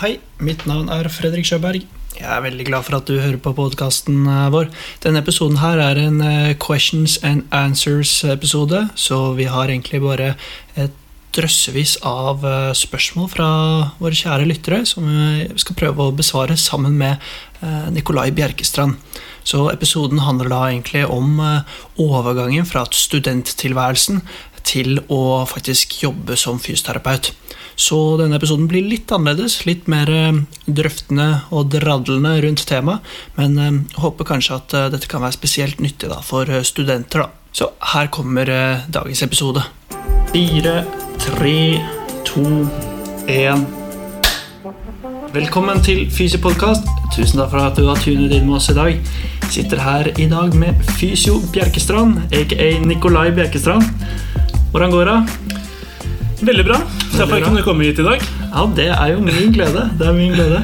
Hei, mitt navn er Fredrik Sjøberg. Jeg er veldig glad for at du hører på podkasten vår. Denne episoden her er en eh, questions and answers-episode, så vi har egentlig bare et drøssevis av eh, spørsmål fra våre kjære lyttere som vi skal prøve å besvare sammen med eh, Nikolai Bjerkestrand. Så episoden handler da egentlig om overgangen fra studenttilværelsen til å faktisk jobbe som fysioterapeut. Så denne episoden blir litt annerledes, litt mer eh, drøftende og dradlende rundt temaet. Men jeg eh, håper kanskje at eh, dette kan være spesielt nyttig da, for studenter. Da. Så her kommer dagens episode. Fire, tre, to, én Velkommen til Fysiopodkast. Tusen takk for at du har tunet inn med oss i dag. Sitter her i dag med Fysio Bjerkestrand, aka Nikolai Bjerkestrand. Hvordan går det? Veldig bra. Derfor jeg kunne komme hit i dag. Ja, Det er jo min glede. Det er min glede.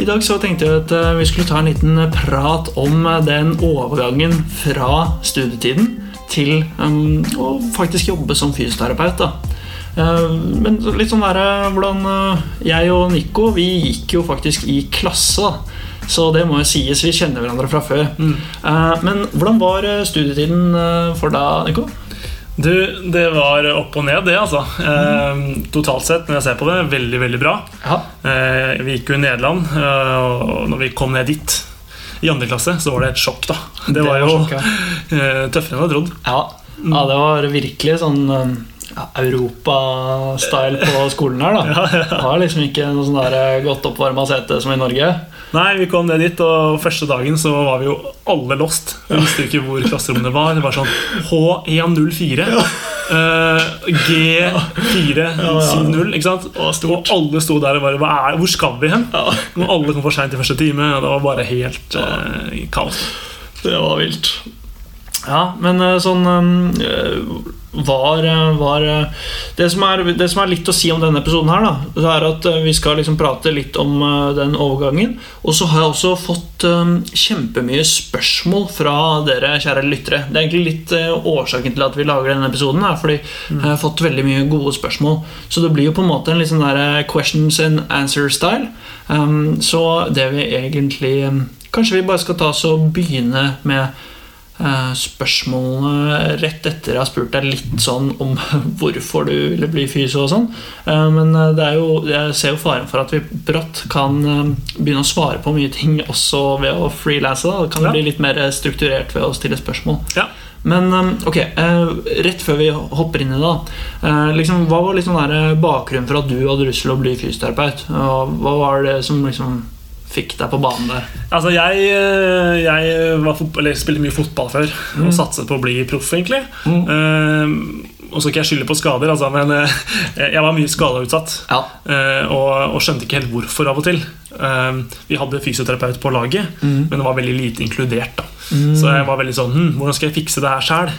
I dag så tenkte jeg at eh, vi skulle ta en liten prat om eh, den overgangen fra studietiden til um, å faktisk jobbe som fysioterapeut. da. Men litt sånn der, hvordan Jeg og Nico vi gikk jo faktisk i klasse. da. Så det må jo sies. Vi kjenner hverandre fra før. Mm. Men hvordan var studietiden for deg, Nico? Du, det var opp og ned, det, altså. Eh, totalt sett, når jeg ser på det, veldig, veldig bra. Ja. Eh, vi gikk jo i Nederland, eh, og når vi kom ned dit i andre klasse, så var det et sjokk, da. Det, det var, jo sjokk, ja. Eh, tøffere enn jeg hadde trodd. Ja. ja, det var virkelig sånn ja, Europa-style på skolen her, da. Ja, ja. Var liksom ikke noe sånn eh, godt oppvarma sete som i Norge. Nei, vi kom ned dit, og første dagen så var vi jo alle lost. Vi visste ikke hvor klasserommene var. Det var sånn H104. Ja. Uh, G470, ikke sant? Og alle sto der og bare er, Hvor skal vi hen? Når Og alle kom for seint i første time. Og det var bare helt uh, kaos. Det var vilt. Ja, men sånn um, var, eh, var eh, det, som er, det, som er, litt å si om denne episoden, her da, det er at eh, vi skal liksom prate litt om den overgangen. Og så har jeg også fått kjempemye spørsmål fra dere kjære lyttere. Det er egentlig litt årsaken til at vi lager denne episoden. Her, fordi jeg har fått veldig mye gode spørsmål. Så det blir jo på en måte en litt sånn der questions and answer-style. Um, så det vi egentlig Kanskje vi bare skal ta oss og begynne med spørsmålene rett etter jeg har spurt deg litt sånn om hvorfor du ville bli fysio og sånn. Eh, men eh, det er jo, jeg ser jo faren for at vi brått kan begynne å svare på mye ting også ved å freelance. Da. Det kan ja. bli litt mer strukturert ved å stille spørsmål. Ja. Men ok, rett før vi hopper inn i det, liksom, hva var liksom bakgrunnen for at du hadde lyst til å bli fysioterapeut? Hva var det som liksom fikk deg på banen der? Altså, jeg, eh, jeg spilte mye fotball før mm. og satset på å bli proff, egentlig. Mm. Uh, og så ikke jeg skylde på skader, altså, men uh, jeg var mye skadeutsatt. Ja. Uh, og, og, skjønte ikke helt hvorfor av og til. vi hadde fysioterapeut på laget, mm. men det var veldig lite inkludert. da Mm. Så jeg var veldig sånn hm, Hvordan skal jeg fikse det her sjæl?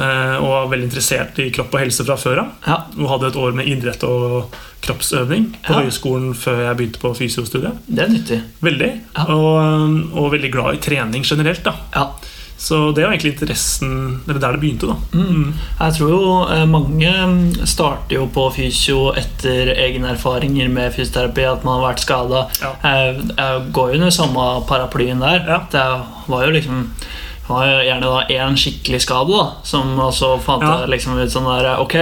Eh, og var veldig interessert i kropp og helse fra før av. Ja. Og hadde et år med idrett og kroppsøving på ja. høyskolen før jeg begynte på fysiostudiet. Det er nyttig. Veldig. Ja. Og, og, veldig glad i trening generelt. da ja. Så det var egentlig interessen Eller der det begynte. da mm. mm. Jeg tror jo eh, mange starter jo på fysio etter egne erfaringer med fysioterapi. At man har vært skada. Ja. Jeg, jeg, går jo under samme paraplyen der. Ja. Det var jo liksom det var jo gjerne da én skikkelig skade, da som også fant ja. liksom ut sånn der Ok,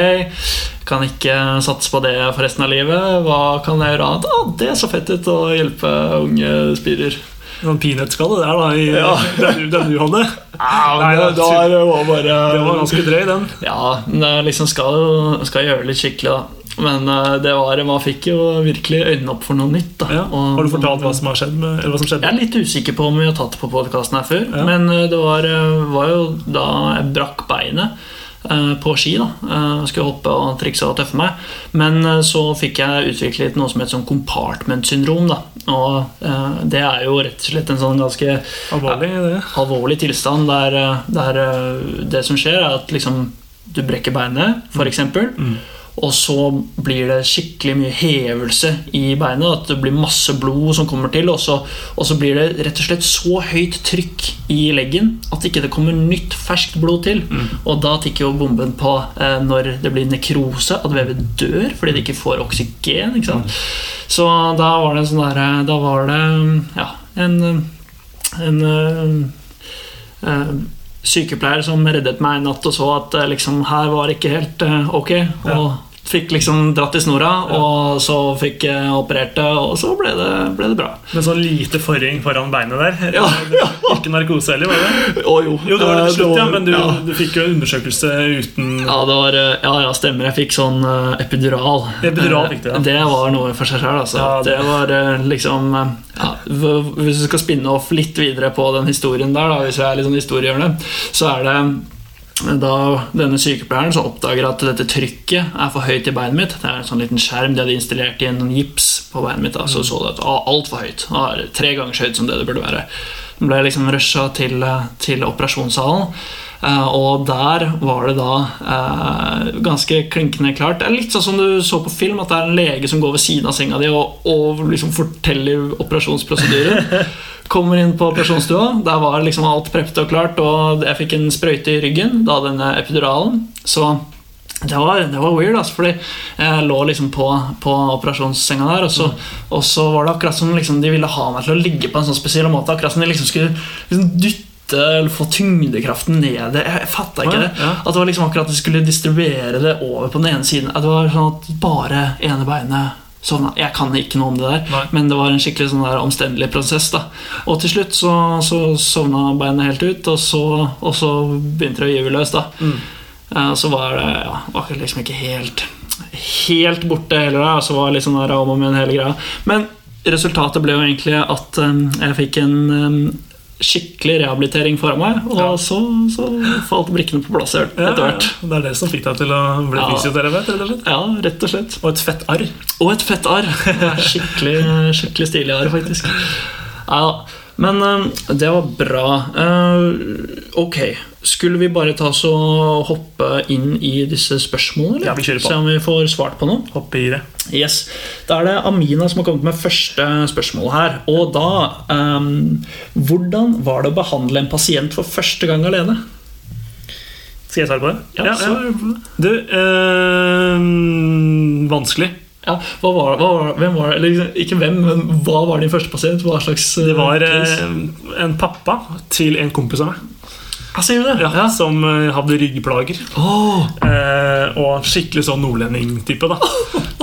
kan ikke satse på det for resten av livet. Hva kan jeg gjøre annet? Ah, det er så fett ut å hjelpe unge spirer. Sånn peanøttskalle der, da, i, ja. den, den, du hadde. Ja, Nei, det, det, var, det, var bare Det var ganske drøy, den. Ja, det liksom skal, skal gjøre litt skikkelig, da. Men uh, det var, man fikk jo virkelig øynene opp for noe nytt. Da. Ja. Og, har du fortalt hva som har skjedd? Med, hva som skjedde? Jeg er litt usikker på om vi har tatt det på podkasten her før. Ja. Men uh, det var, uh, var, jo da jeg brakk beinet. Eh, på ski. da eh, Skulle hoppe og trikse og tøffe meg. Men eh, så fikk jeg utviklet noe som heter sånn compartment-syndrom. da Og det er jo rett og slett en sånn ganske alvorlig, ja, alvorlig tilstand der, der, det som skjer, er at liksom du brekker beinet, f.eks. Mm. Og så blir det skikkelig mye hevelse i beinet. At det blir masse blod som kommer til. Og så, og så blir det rett og slett så høyt trykk i leggen at ikke det kommer nytt ferskt blod til. Mm. Og da tikker jo bomben på eh, når det blir nekrose, at vevet dør fordi det ikke får oksygen. Ikke? Mm. Så da var det sånn derre Da var det ja, en, en, uh, uh, sykepleier som reddet meg en natt og så at eh, liksom, her var ikke helt uh, ok. Og ja. Fikk liksom dratt i snora, ja. og så fikk jeg operert det, og så ble det, ble det bra. Med sånn lite forring foran beinet der? Ja, ja. Ikke narkose heller, var det? Å, jo. jo, det var det til slutt, ja, Men du, du fikk jo undersøkelse uten Ja, det var, ja, ja, stemmer. Jeg fikk sånn uh, epidural. Epidural fikk du, ja. Det var noe for seg sjøl. Altså. det... det var liksom Hvis du skal spinne off litt videre på den historien der, da, hvis jeg er litt sånn historiehjørne, så er det da denne sykepleieren så oppdager at dette trykket er for høyt i beinet mitt. Det er en sånn liten skjerm de hadde installert i en gips på beinet mitt. Da, så så det at altfor høyt. Tre ganger så høyt som det det burde være. Den ble liksom rusha til, til operasjonssalen. Uh, og der var det da uh, ganske klinkende klart. Det er litt sånn som du så på film, at det er en lege som går ved siden av senga di og, og liksom forteller operasjonsprosedyren. Kommer inn på operasjonsstua. Der var liksom alt preppet og klart, og jeg fikk en sprøyte i ryggen, da denne epiduralen. Så det var, det var weird, altså, fordi jeg lå liksom på, på operasjonssenga der, og så, mm. og så, var det akkurat som liksom, de ville ha meg til å ligge på en sånn spesiell måte. Akkurat som de liksom skulle liksom dytte eller få tyngdekraften ned. Jeg, fatta ikke det. Ja. At det var liksom akkurat at de skulle distribuere det over på den ene siden. At det var sånn at bare ene beinet sovna. Jeg kan ikke noe om det der, Nei. men det var en skikkelig sånn der omstendelig prosess. da Og til slutt så, så sovna beinet helt ut, og så, og så begynte det å gyve løs. da mm. uh, Så var det ja, var liksom ikke helt Helt borte heller. da Så var det liksom der om og med hele greia. Men resultatet ble jo egentlig at um, jeg fikk en um, skikkelig rehabilitering foran meg, og ja. så, så, falt brikkene på plass etter hvert. Ja, det er det som fikk deg til å bli ja. fysioterapeut? Rett og slett? Ja, rett og slett. Og et fett arr? Og et fett arr. Skikkelig, skikkelig stilig arr, faktisk. Ja, men uh, det var bra. Uh, ok, skulle vi bare ta oss og hoppe inn i disse spørsmålene? Ja, vi kjører på. Se om vi får svart på noe? Hoppe i det. Yes. Da er det Amina som har kommet med første spørsmål her. Og da um, Hvordan var det å behandle en pasient for første gang alene? Skal jeg svare på det? Ja, ja, ja. Du øh, Vanskelig. Ja, hva var, hva var, hvem var eller Ikke hvem, men hva var din første pasient? Hva slags Det var øh, en pappa til en kompis av meg. Ja, ja. Som uh, hadde ryggplager. Oh. Uh, og skikkelig sånn nordlending-type. da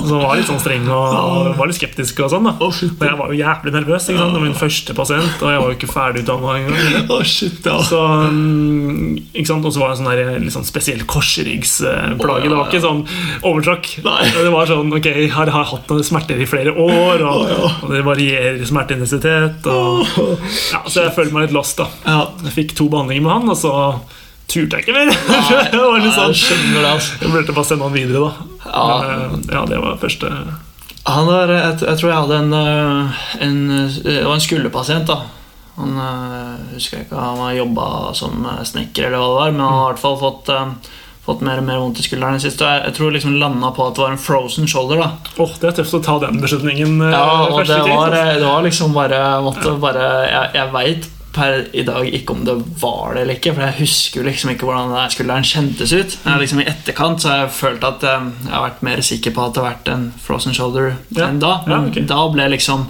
Som var litt sånn streng og, var litt skeptisk. Og sånn da oh, Og jeg var jo jævlig nervøs. Ikke sant? Det var min første pasient, og jeg var jo ikke ferdigutdanna engang. Oh, shit, ja. Så, um, ikke sant? Og så var det en sånn litt sånn spesiell korsryggsplage. Det var ikke sånn overtråkk. Det var sånn ok, jeg har, har hatt noen smerter i flere år, og, og det varierer smerteintensitet. Og, ja, så jeg følte meg litt lost. da Jeg fikk to behandlinger med han. Og så turte jeg ikke mer. Det var litt sånn, jeg skjønner det altså. Jeg burde bare sende han videre, da. Ja, Men, eh, ja det var første han var, jeg, jeg, tror jeg hadde en, eh, en Det var en skulderpasient. da Han jeg husker ikke Han har jobba som snekker, eller hva det var, men han har i hvert fall fått fått mer og mer vondt i skulderen. Jeg, jeg tror liksom landa på at det var en frozen shoulder. da oh, Det er tøft å ta den beslutningen. Ja, og det var, det var, liksom bare, måtte bare Jeg, jeg veit per i dag ikke om det var det eller ikke, for jeg husker jo liksom ikke hvordan den skulderen kjentes ut. Jeg, liksom I etterkant så har jeg følt at um, jeg har vært mer sikker på at det har vært en frozen shoulder ja. enn da. Men ja, okay. da ble liksom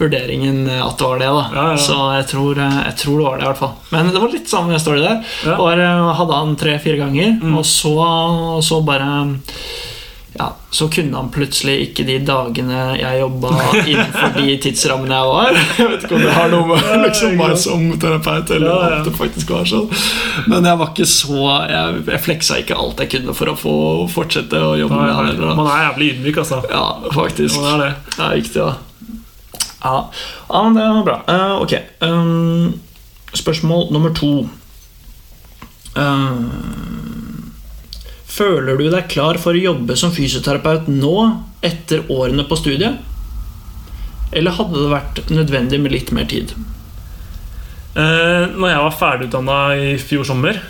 vurderingen at det var det. da ja, Så jeg tror, eh, jeg tror, det var det, i hvert fall. Men det var litt samme story der. Var, eh, hadde han tre-fire ganger, mm. og så, så bare ja, så kunne han plutselig ikke de dagene jeg jobba innenfor de tidsrammene jeg var. Jeg vet ikke om det har noe med liksom, meg som terapeut eller ja, ja. at det faktisk var sånn. Men jeg var ikke så Jeg, jeg fleksa ikke alt jeg kunne for å få fortsette å jobbe med det. Man er jævlig ydmyk, altså. Ja, faktisk. Man er det. det er viktig, da. Ja. ja, men det var bra. Uh, ok. Um, spørsmål nummer to. Uh, Føler du deg klar for å jobbe som fysioterapeut nå, etter årene på studiet? Eller hadde det vært nødvendig med litt mer tid? Eh, når jeg var ferdigutdanna i fjor sommer,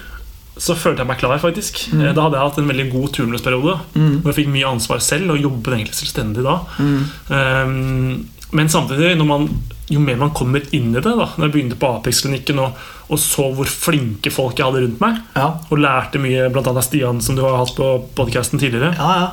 så følte jeg meg klar, faktisk. Mm. Eh, Da hadde jeg hatt en veldig god turnusperiode. Mm. Hvor jeg fikk mye ansvar selv og jobbet egentlig selvstendig da. Mm. Um, men samtidig, når man, jo mer man kommer inn i det da Når jeg begynte på Apex-klinikken og, og så hvor flinke folk jeg hadde rundt meg, Ja. og lærte mye, blant annet Stian, som du har hatt på podkasten tidligere ja, ja.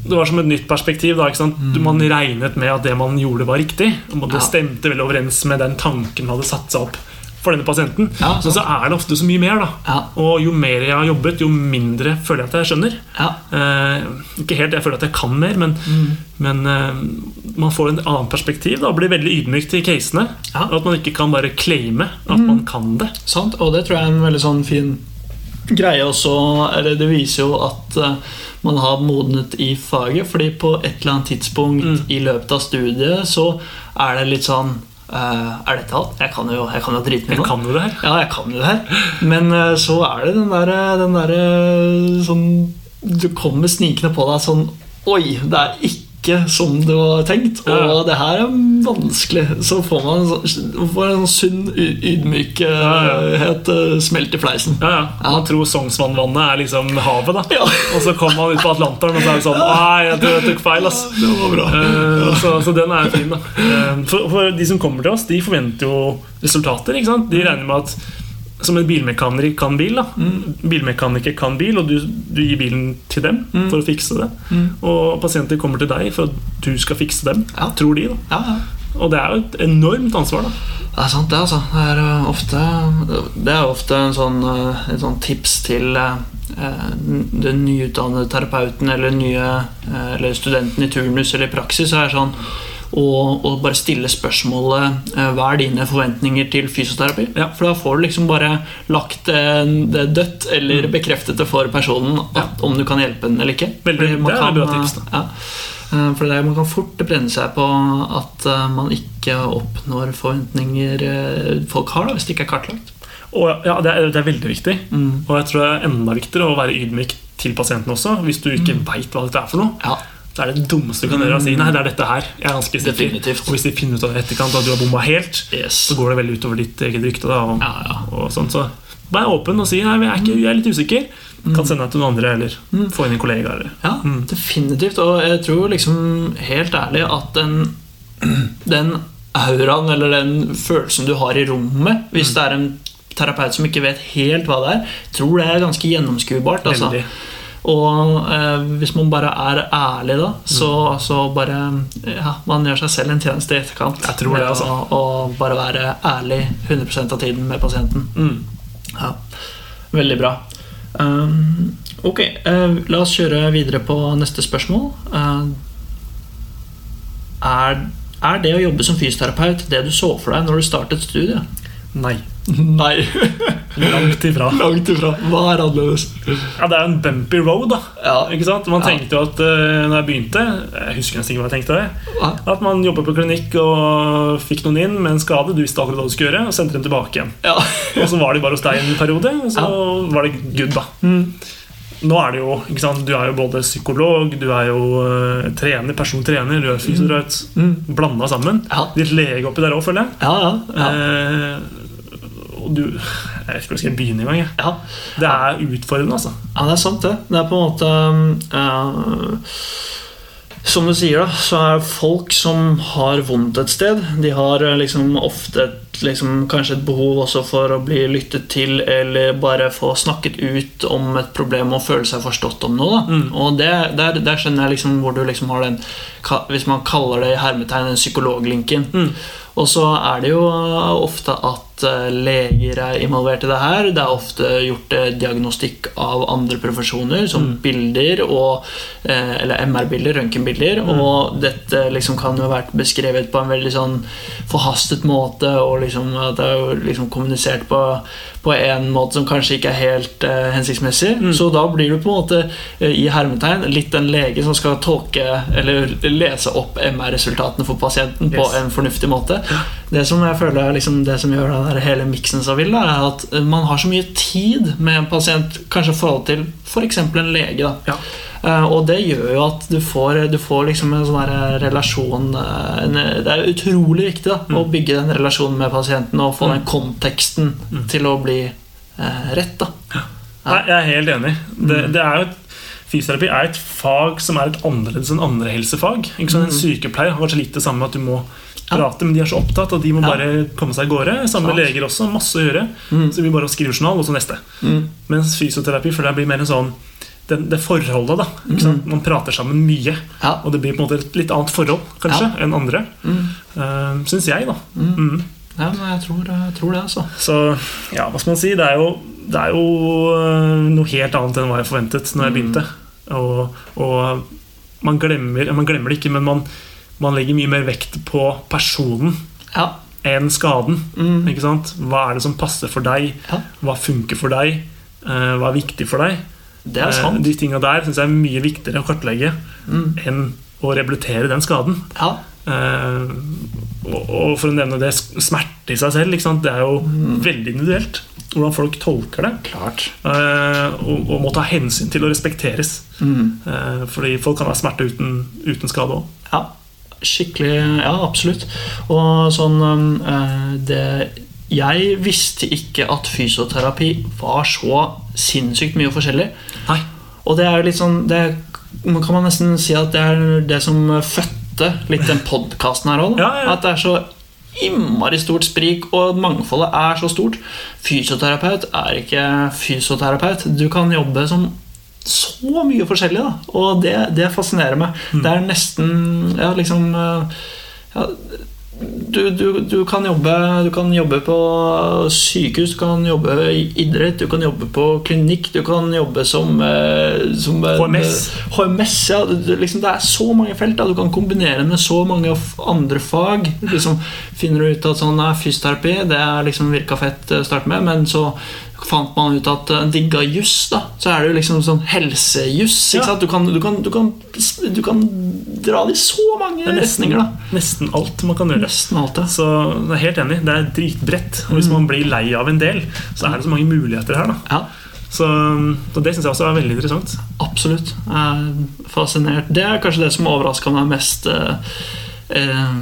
Det var som et nytt perspektiv. da, sant? Man regnet med at det man gjorde, var riktig. Og det stemte vel overens med den tanken man hadde satt seg opp for denne pasienten. Ja, Men så er det ofte så mye mer. da Ja. Og jo mer jeg har jobbet, jo mindre føler jeg at jeg skjønner. ja. Eh, ikke helt, jeg føler at jeg kan mer, men, men eh, man får en annen perspektiv da, og blir veldig ydmyk til casene. Og At man ikke kan bare claime at man kan det. Sant, og det tror jeg er en veldig sånn fin greie også. Eller det viser jo at eh, man har modnet i faget, fordi på et eller annet tidspunkt Mm. i løpet av studiet så er det litt sånn eh, Er dette alt? Jeg kan jo, jeg kan jo drite meg her. Ja, jeg kan jo det her. Men uh, så er det den derre den der, sånn Du kommer snikende på deg sånn Oi, det er ikke som det var tenkt, og Ja. det her er vanskelig. Så får man sånn, får en sånn sunn ydmykhet eh, smelt i fleisen. Ja, ja. Man tror Sognsvannvannet er liksom havet, da. Ja. Og så kommer man ut på Atlanteren, og så er det sånn Nei, jeg tror jeg tok feil, ass. Det var bra. Uh, så, så den er fin, da. Uh, for, for de som kommer til oss, de forventer jo resultater. ikke sant? De regner med at som en bilmekaniker kan bil. da Bilmekaniker kan bil, og du, du gir bilen til dem for å fikse det. Og pasienter kommer til deg for at du skal fikse dem, Ja. tror de. da Ja, ja. Og det er jo et enormt ansvar. da Det er sant, det. altså Det er eh, ofte, det er ofte en sånn, eh, et sånn tips til eh, den nyutdannede terapeuten eller nye Eller studenten i turnus eller i praksis. er sånn å, og bare stille spørsmålet eh, Hva er dine forventninger til fysioterapi? Ja. For da får du liksom bare lagt eh, det dødt eller bekreftet det for personen ja. om du kan hjelpe den eller ikke. Veldig- det er et bra tips, eh, Ja. Eh, For det er, Man kan fort brenne seg på at eh, man ikke oppnår forventninger eh, folk har, da, hvis det ikke er kartlagt. Og ja, det er, det er veldig viktig. Mm. Og jeg tror det er enda viktigere å være ydmyk til pasienten også. Hvis du ikke vet hva dette er for noe. Ja, Så er det dummeste du kan gjøre å si nei, det er dette her. Jeg er ganske sikker. Definitivt. Og hvis de finner ut av det i etterkant at du har bomma helt, yes. så går det veldig utover ditt eget rykte. Da, og, Ja, ja. og sånt, så Vær åpen og si nei, jeg er, ikke, jeg er litt usikker. Kan sende deg til noen andre, eller få inn en kollega. Eller. Ja, Mm. definitivt. Og jeg tror liksom helt ærlig at den, den auraen eller den følelsen du har i rommet, hvis det er en terapeut som ikke vet helt hva det er, tror det er ganske gjennomskuebart. Altså. Veldig. Og eh, hvis man bare er ærlig da, så, så bare ja, Man gjør seg selv en tjeneste i etterkant. Jeg tror det, altså. å, å bare være ærlig 100% av tiden med pasienten. Mm. Ja, Veldig bra. Um, ok, uh, la oss kjøre videre på neste spørsmål. Uh, er, er det å jobbe som fysioterapeut det du så for deg når du startet studiet? Nei. Nei. Langt ifra. Langt ifra. Hva er annerledes? Ja, det er en bumpy road, da. Ja. Ikke sant? Man tenkte jo at uh, når jeg begynte Jeg husker nesten ikke hva jeg tenkte. det Ja. At man jobber på klinikk og fikk noen inn med en skade, du visste akkurat hva du skulle gjøre, og sendte dem tilbake igjen. Ja. Og så var de bare hos deg en periode, og så var det good, da. Nå er det jo, ikke sant? Du er jo både psykolog, du er jo uh, trener, personlig trener, du er fysioterapeut. Mm. Blanda sammen. Ja. Litt lege oppi der òg, føler jeg. Ja, ja, ja. Eh, og du Jeg vet ikke hvor jeg skal begynne engang. ja. Det er utfordrende, altså. Ja, det er sant, det. Det er på en måte uh, Som du sier, da, så er folk som har vondt et sted, de har eh, liksom ofte et, liksom, kanskje et behov også for å bli lyttet til, eller bare få snakket ut om et problem og føle seg forstått om noe. Da. Og det, der, der skjønner jeg liksom hvor du liksom har den Hvis man kaller det i hermetegn den psykologlinken. Og så er det jo ofte at eh, leger er involvert i det her. Det er ofte gjort eh, diagnostikk av andre profesjoner, som bilder og eh, Eller MR-bilder, røntgenbilder. Og dette liksom kan jo ha vært beskrevet på en veldig sånn forhastet måte, og liksom at det er liksom kommunisert på, på en måte som kanskje ikke er helt uh, hensiktsmessig. Så da blir du på en måte eh, i hermetegn litt en lege som skal tolke eller lese opp MR-resultatene for pasienten på en fornuftig måte. Det som jeg føler er liksom det som gjør den hele miksen så vill, er at man har så mye tid med en pasient, kanskje i forhold til f.eks. en lege. da Ja. Eh, og det gjør jo at du får, du får liksom en sånn relasjon eh, en, Det er utrolig viktig da, å bygge den relasjonen med pasienten og få den konteksten til å bli eh, rett. da ja. Nei, Jeg er helt enig. Det, mm. det er jo Fysioterapi er et fag som er et annerledes enn andre helsefag. En mm. sykepleier har kanskje litt det samme at du må prate, men de er så opptatt at de må bare komme seg av gårde. Samme med leger også. Masse å gjøre. Mm. Så vi bare skriver journal, og så neste. Mm. Mens fysioterapi for det blir mer en sånn det, det forholdet. da mm. Man prater sammen mye. Ja. Og det blir på en måte et litt annet forhold kanskje ja. enn andre. Mm. Uh, eh, Syns jeg, da. Mm. mm. Ja, men jeg tror, jeg tror, det, altså. Så ja, hva skal man si? Det er jo, det er jo uh, noe helt annet enn hva jeg forventet når jeg mm. begynte. Og, og man, glemmer, man, glemmer, det ikke, men man, man legger mye mer vekt på personen. Ja enn skaden. Mm. Ikke sant? Hva er det som passer for deg? Ja. Hva funker for deg? Uh, hva er viktig for deg? Det er sant. De tinga der syns jeg er mye viktigere å kartlegge mm. enn å rehabilitere den skaden. Ja. Uh, og, for å nevne det, smerte i seg selv. Det er jo mm. veldig individuelt hvordan folk tolker det. Klart. Og, og, må ta hensyn til å respekteres. Mm. Fordi folk kan ha smerte uten, uten skade òg. Ja, skikkelig. Ja, absolutt. Og sånn det jeg visste ikke at fysioterapi var så sinnssykt mye forskjellig. Nei. Og det er jo litt sånn det kan man nesten si at det er det som fødte litt den podkasten her òg. Ja, ja. At det er så innmari stort sprik, og mangfoldet er så stort. Fysioterapeut er ikke fysioterapeut. Du kan jobbe som så mye forskjellig, da. Og det, det fascinerer meg. Mm. Det er nesten ja, liksom ja, du, du, du, kan jobbe, du, kan jobbe, på sykehus, du kan jobbe i idrett, du kan jobbe på klinikk, du kan jobbe som, eh, som HMS. HMS ja. liksom, det er så mange felt. Da. Du kan kombinere med så mange andre fag. Liksom, finner du ut at sånn, fysioterapi det liksom virka fett å starte med, men så fant man ut at uh, digga juss, da, så er det jo liksom sånn helsejuss. Ja. Du, kan, du, kan, du, kan, du, kan, dra det i så mange retninger. da Nesten alt man kan gjøre. Nesten alt, ja. Så jeg er helt enig. Det er dritbredt. Og hvis mm. man blir lei av en del, så er det så mange muligheter her. da ja. Så, så, det syns jeg også er veldig interessant. Absolutt. Jeg er fascinert. Det er kanskje det som overraska meg mest. Eh, eh,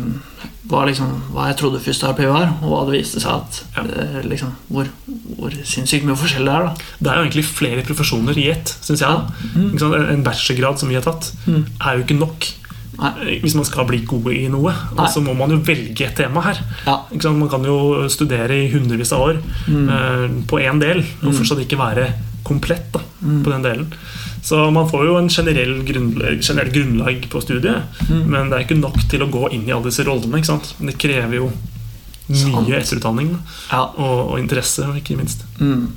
var liksom, hva jeg trodde fysioterapi var, og hva det viste seg at ja. Eh, liksom, hvor, hvor, sinnssykt mye forskjell det er. da Det er jo egentlig flere profesjoner i ett, syns jeg. Ja. Mm. En bachelorgrad som vi har tatt, mm. er jo ikke nok. Nei. Hvis man skal bli gode i noe, så må man jo velge et tema her. Ja. Man kan jo studere i hundrevis av år mm. uh, på én del og mm. fortsatt ikke være komplett da, mm. på den delen. Så man får jo en generell grunnlag, generell grunnlag på studiet, mm. men det er ikke nok til å gå inn i alle disse rollene. ikke sant? Det krever jo mye etterutdanning ja. og, og, interesse, ikke minst. Mm.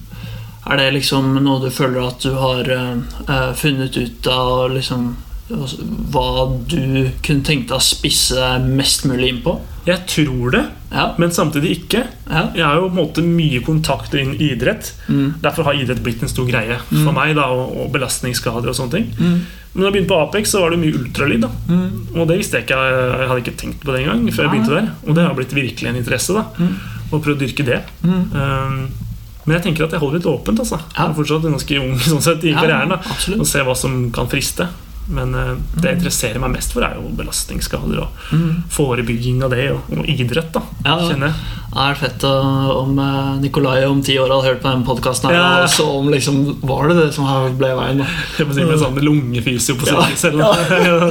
Er det liksom noe du føler at du har uh, funnet ut av liksom, hva du kunne tenkt deg å spisse deg mest mulig inn på? Jeg tror det, ja. men samtidig ikke. Ja. Jeg har jo på en måte mye kontakt innen idrett. Mm. Derfor har idrett blitt en stor greie mm. for meg. da, og, og, belastningsskader og sånne ting. Mm. Men da jeg begynte på Apex, så var det mye ultralyd. da mm. Og det visste jeg ikke, jeg hadde ikke tenkt på det engang før jeg begynte der. Og det har blitt virkelig en interesse. da mm. Å prøve å dyrke det. Mm. Um, men jeg tenker at jeg holder litt åpent. altså Jeg er fortsatt ganske ung sånn sett, i karrieren. da Og se hva som kan friste. Men uh, det jeg interesserer meg mest for, er jo belastningsskader og mm. forebygging av det, og, og idrett. da ja, kjenner jeg. Det er fett om uh, Nikolai om ti år hadde hørt på denne podkasten. Ja. Og så om liksom, var det det som ble veien. Da. Jeg må si Med sånn lungefysio på sykehuset. Ja, ja.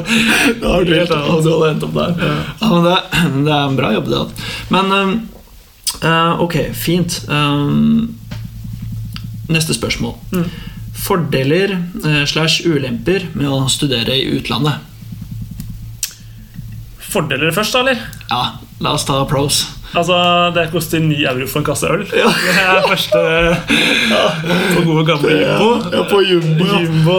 da har helt og du hadde endt opp der. Ja. Det, det, er en bra jobb, det. Men uh, ok, fint. Um, neste spørsmål. Mm. Fordeler eh, slash ulemper med å studere i utlandet? Fordeler først, da, eller? Ja, la oss ta pros. Altså, Det koster 9 euro for en kasse øl. Ja. Det er første ja, på gode gamle Jumbo. Ja, på Jumbo, ja. Jumbo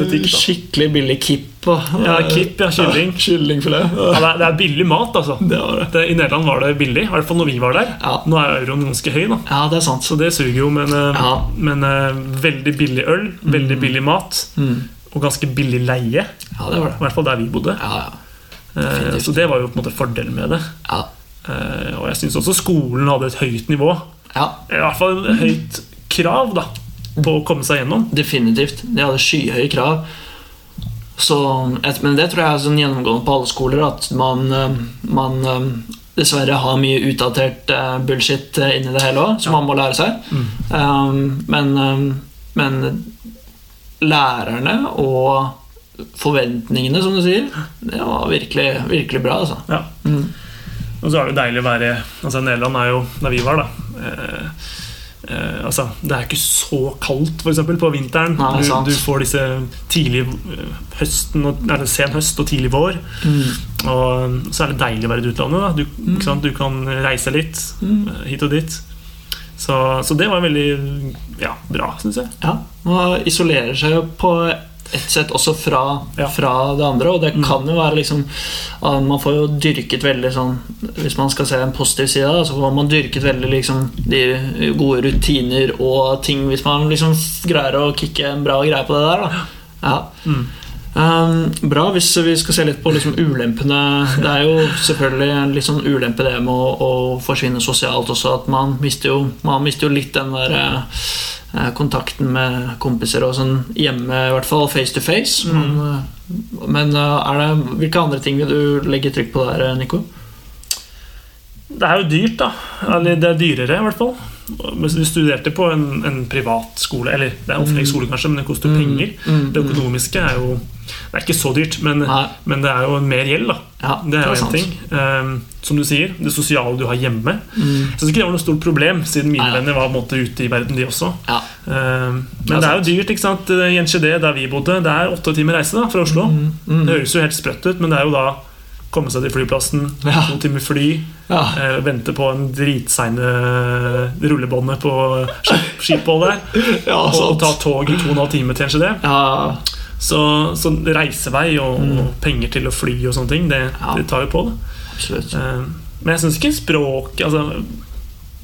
butikk. Skikkelig billig Kipp. Ja, Kipp, ja, kylling. Ja, kyllingfilet. Ja, det, er, det er billig mat, altså. Det var det. det. I Nederland var det billig, i hvert fall når vi var der. Ja. Nå er euroen ganske høy, da. Ja, det er sant Så det suger jo, men, eh, ja. men uh, veldig billig øl, veldig mm. billig mat. Mm. Og ganske billig leie. Ja, det var det I hvert fall der vi bodde. Ja, ja. Uh, så det var jo på en måte fordelen med det. Ja og jeg syns også skolen hadde et høyt nivå. Ja. I hvert fall et høyt krav da på å komme seg gjennom. Definitivt. De hadde skyhøye krav. Så, men det tror jeg er sånn gjennomgående på alle skoler. At man, eh, man, eh, dessverre har mye utdatert bullshit inni det hele òg, som ja. man må lære seg. Mm. Um, men, men lærerne og forventningene, som du sier, det var virkelig, virkelig bra. Altså. Ja. Mm. Og så er det jo deilig å være altså Nederland er jo der vi var, da. Eh, eh, altså, det er ikke så kaldt for eksempel, på vinteren. Nei, du, du, får disse tidlig høsten høsten eller sen høst og tidlig vår. Mm. Og så er det deilig å være i utlandet. Du, mm. du, kan reise litt mm. Eh, hit og dit. Så, så, det var veldig ja, bra, syns jeg. Ja, Man isolerer seg jo på ett sett også fra, ja. fra, det andre. Og det mm. kan jo være liksom Man får jo dyrket veldig sånn Hvis man skal se en positiv side, så får man dyrket veldig liksom de gode rutiner og ting hvis man liksom greier å kicke en bra greie på det der. Da. Ja. Mm. Um, bra hvis vi skal se litt på liksom ulempene. Det er jo selvfølgelig en litt sånn ulempe det med å, å forsvinne sosialt også. At man mister jo, man mister jo litt den der uh, kontakten med kompiser og sånn hjemme, i hvert fall face to face. Mm. Men, uh, men uh, det, hvilke andre ting vil du legge trykk på der, Nico? Det er jo dyrt, da. Eller det er dyrere, i hvert fall. Du studerte på en, en privat skole, eller det er offentlig mm. skole, kanskje, men det koster mm. penger. Mm. Det økonomiske er jo Det er ikke så dyrt, men, men det er jo mer gjeld, da. Ja, det er jo en ting. Um, som du sier, det sosiale du har hjemme. Mm. Jeg syns ikke det var noe stort problem, siden mine venner var måte, ute i verden, de også. Ja. Um, men det er, jo dyrt. ikke sant? I NCD, der vi bodde, det er åtte timer reise da, fra Oslo. Mm. Mm. Det høres jo helt sprøtt ut, men det er jo da komme seg til flyplassen, ja. to timer fly, ja. eh, vente på en dritseine rullebåndet på skipholdet der, ja, og ta tog i to og en halv time til NCD. Så, så, reisevei og, mm. og, penger til å fly og sånne ting, det, det tar jo på. det eh, Men jeg syns ikke språk altså,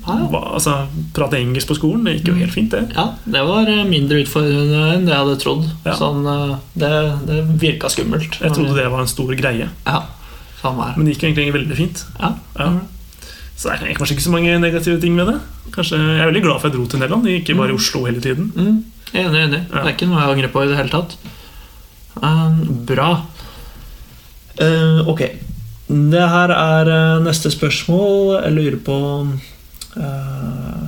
hva, altså, Prate engelsk på skolen det gikk jo helt fint, det. Ja, Det var eh, mindre utfordrende enn det jeg hadde trodd. Sånn, eh, det, det virka skummelt. Jeg trodde det var en stor greie. Ja men det gikk egentlig veldig fint. Ja. ja. Så det er kanskje ikke så mange negative ting med det. Kanskje, jeg er veldig glad for at jeg dro til Nederland, ikke bare i mm. Oslo hele tiden. Mm. Enig, enig. Ja. Det er ikke noe jeg angrer på i det hele tatt. Um, bra. Uh, ok. Det her er uh, neste spørsmål. Jeg lurer på uh,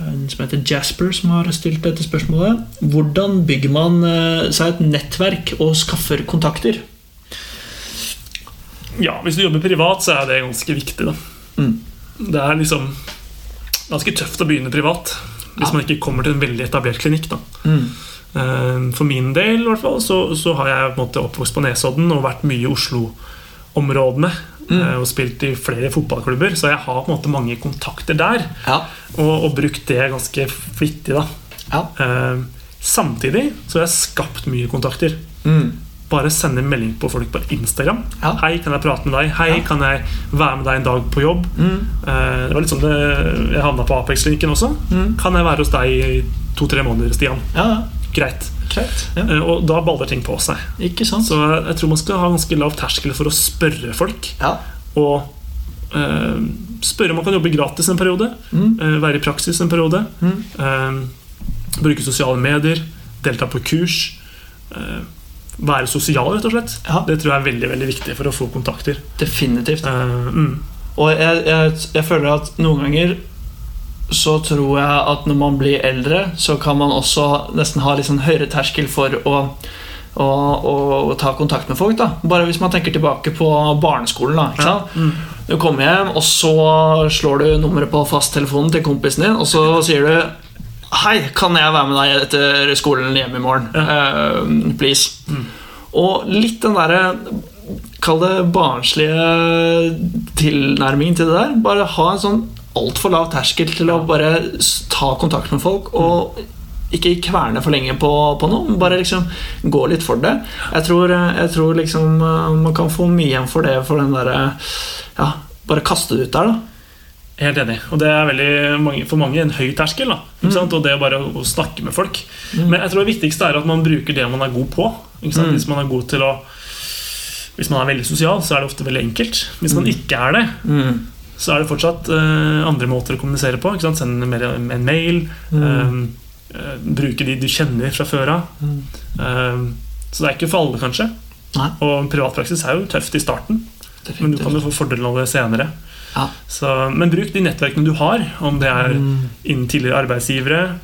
En som heter Jasper, som har stilt dette spørsmålet. Hvordan bygger man seg et nettverk og skaffer kontakter? Ja, hvis du jobber privat, så er det ganske viktig. Da. Mm. Det er liksom ganske tøft å begynne privat hvis ja. man ikke kommer til en veldig etablert klinikk. Da. Mm. Eh, for min del i hvert fall, så, så, har jeg på en måte oppvokst på Nesodden og vært mye i Oslo-områdene. Mm. Eh, og spilt i flere fotballklubber, så jeg har på en måte mange kontakter der. Ja. Og, og, brukt det ganske flittig. da ja. Eh, samtidig så har jeg skapt mye kontakter. Mm bare sende melding på folk på Instagram. Ja. 'Hei, kan jeg prate med deg?' 'Hei, ja. kan jeg være med deg en dag på jobb?' Mm. Eh, det var litt sånn det, Jeg havna på Apex-linken også. Mm. 'Kan jeg være hos deg i to-tre måneder, Stian?' Ja. Greit. Greit. Eh, og da baller ting på seg. Ikke sant? Så jeg tror man skal ha ganske lav terskel for å spørre folk. Ja. Og eh, spørre om man kan jobbe gratis en periode. Mm. Være i praksis en periode. Mm. Eh, bruke sosiale medier. Delta på kurs. Være sosial, rett og slett. Ja. Det tror jeg er veldig veldig viktig for å få kontakter. Definitivt. Uh, mm. Og jeg, jeg, jeg, føler at noen ganger så tror jeg at når man blir eldre, så kan man også nesten ha litt sånn høyere terskel for å, å, å, å ta kontakt med folk. da Bare hvis man tenker tilbake på barneskolen. da ikke sant? Ja. Mm. Du kommer hjem, og så slår du nummeret på fasttelefonen til kompisen din, og så sier du Hei, kan jeg være med deg etter skolen hjemme i morgen? Uh, please. Mm. Og litt den derre Kall det barnslige tilnærmingen til det der. Bare ha en sånn altfor lav terskel til å bare ta kontakt med folk. Og ikke kverne for lenge på, på noe. Bare liksom gå litt for det. Jeg tror, jeg tror liksom eh, man kan få mye igjen for det for den derre Ja, bare kaste det ut der, da. Helt enig. Og det er mange, for mange en høy terskel. Mm. Og det er bare å, snakke med folk. Mm. Men jeg tror det viktigste er at man bruker det man er god på. Mm. Hvis man er god til å Hvis man er veldig sosial, så er det ofte veldig enkelt. Hvis man mm. ikke er det, mm. så er det fortsatt uh, andre måter å kommunisere på. Send en mail. Um, uh, bruke de du kjenner fra før av. Um, så det er ikke for alle, kanskje. Nei. Og privatpraksis er jo tøft i starten. Definitivt. Men du kan jo få fordelen av det senere. Ja. Så, men bruk de nettverkene du har, om det er Mm. innen tidligere arbeidsgivere,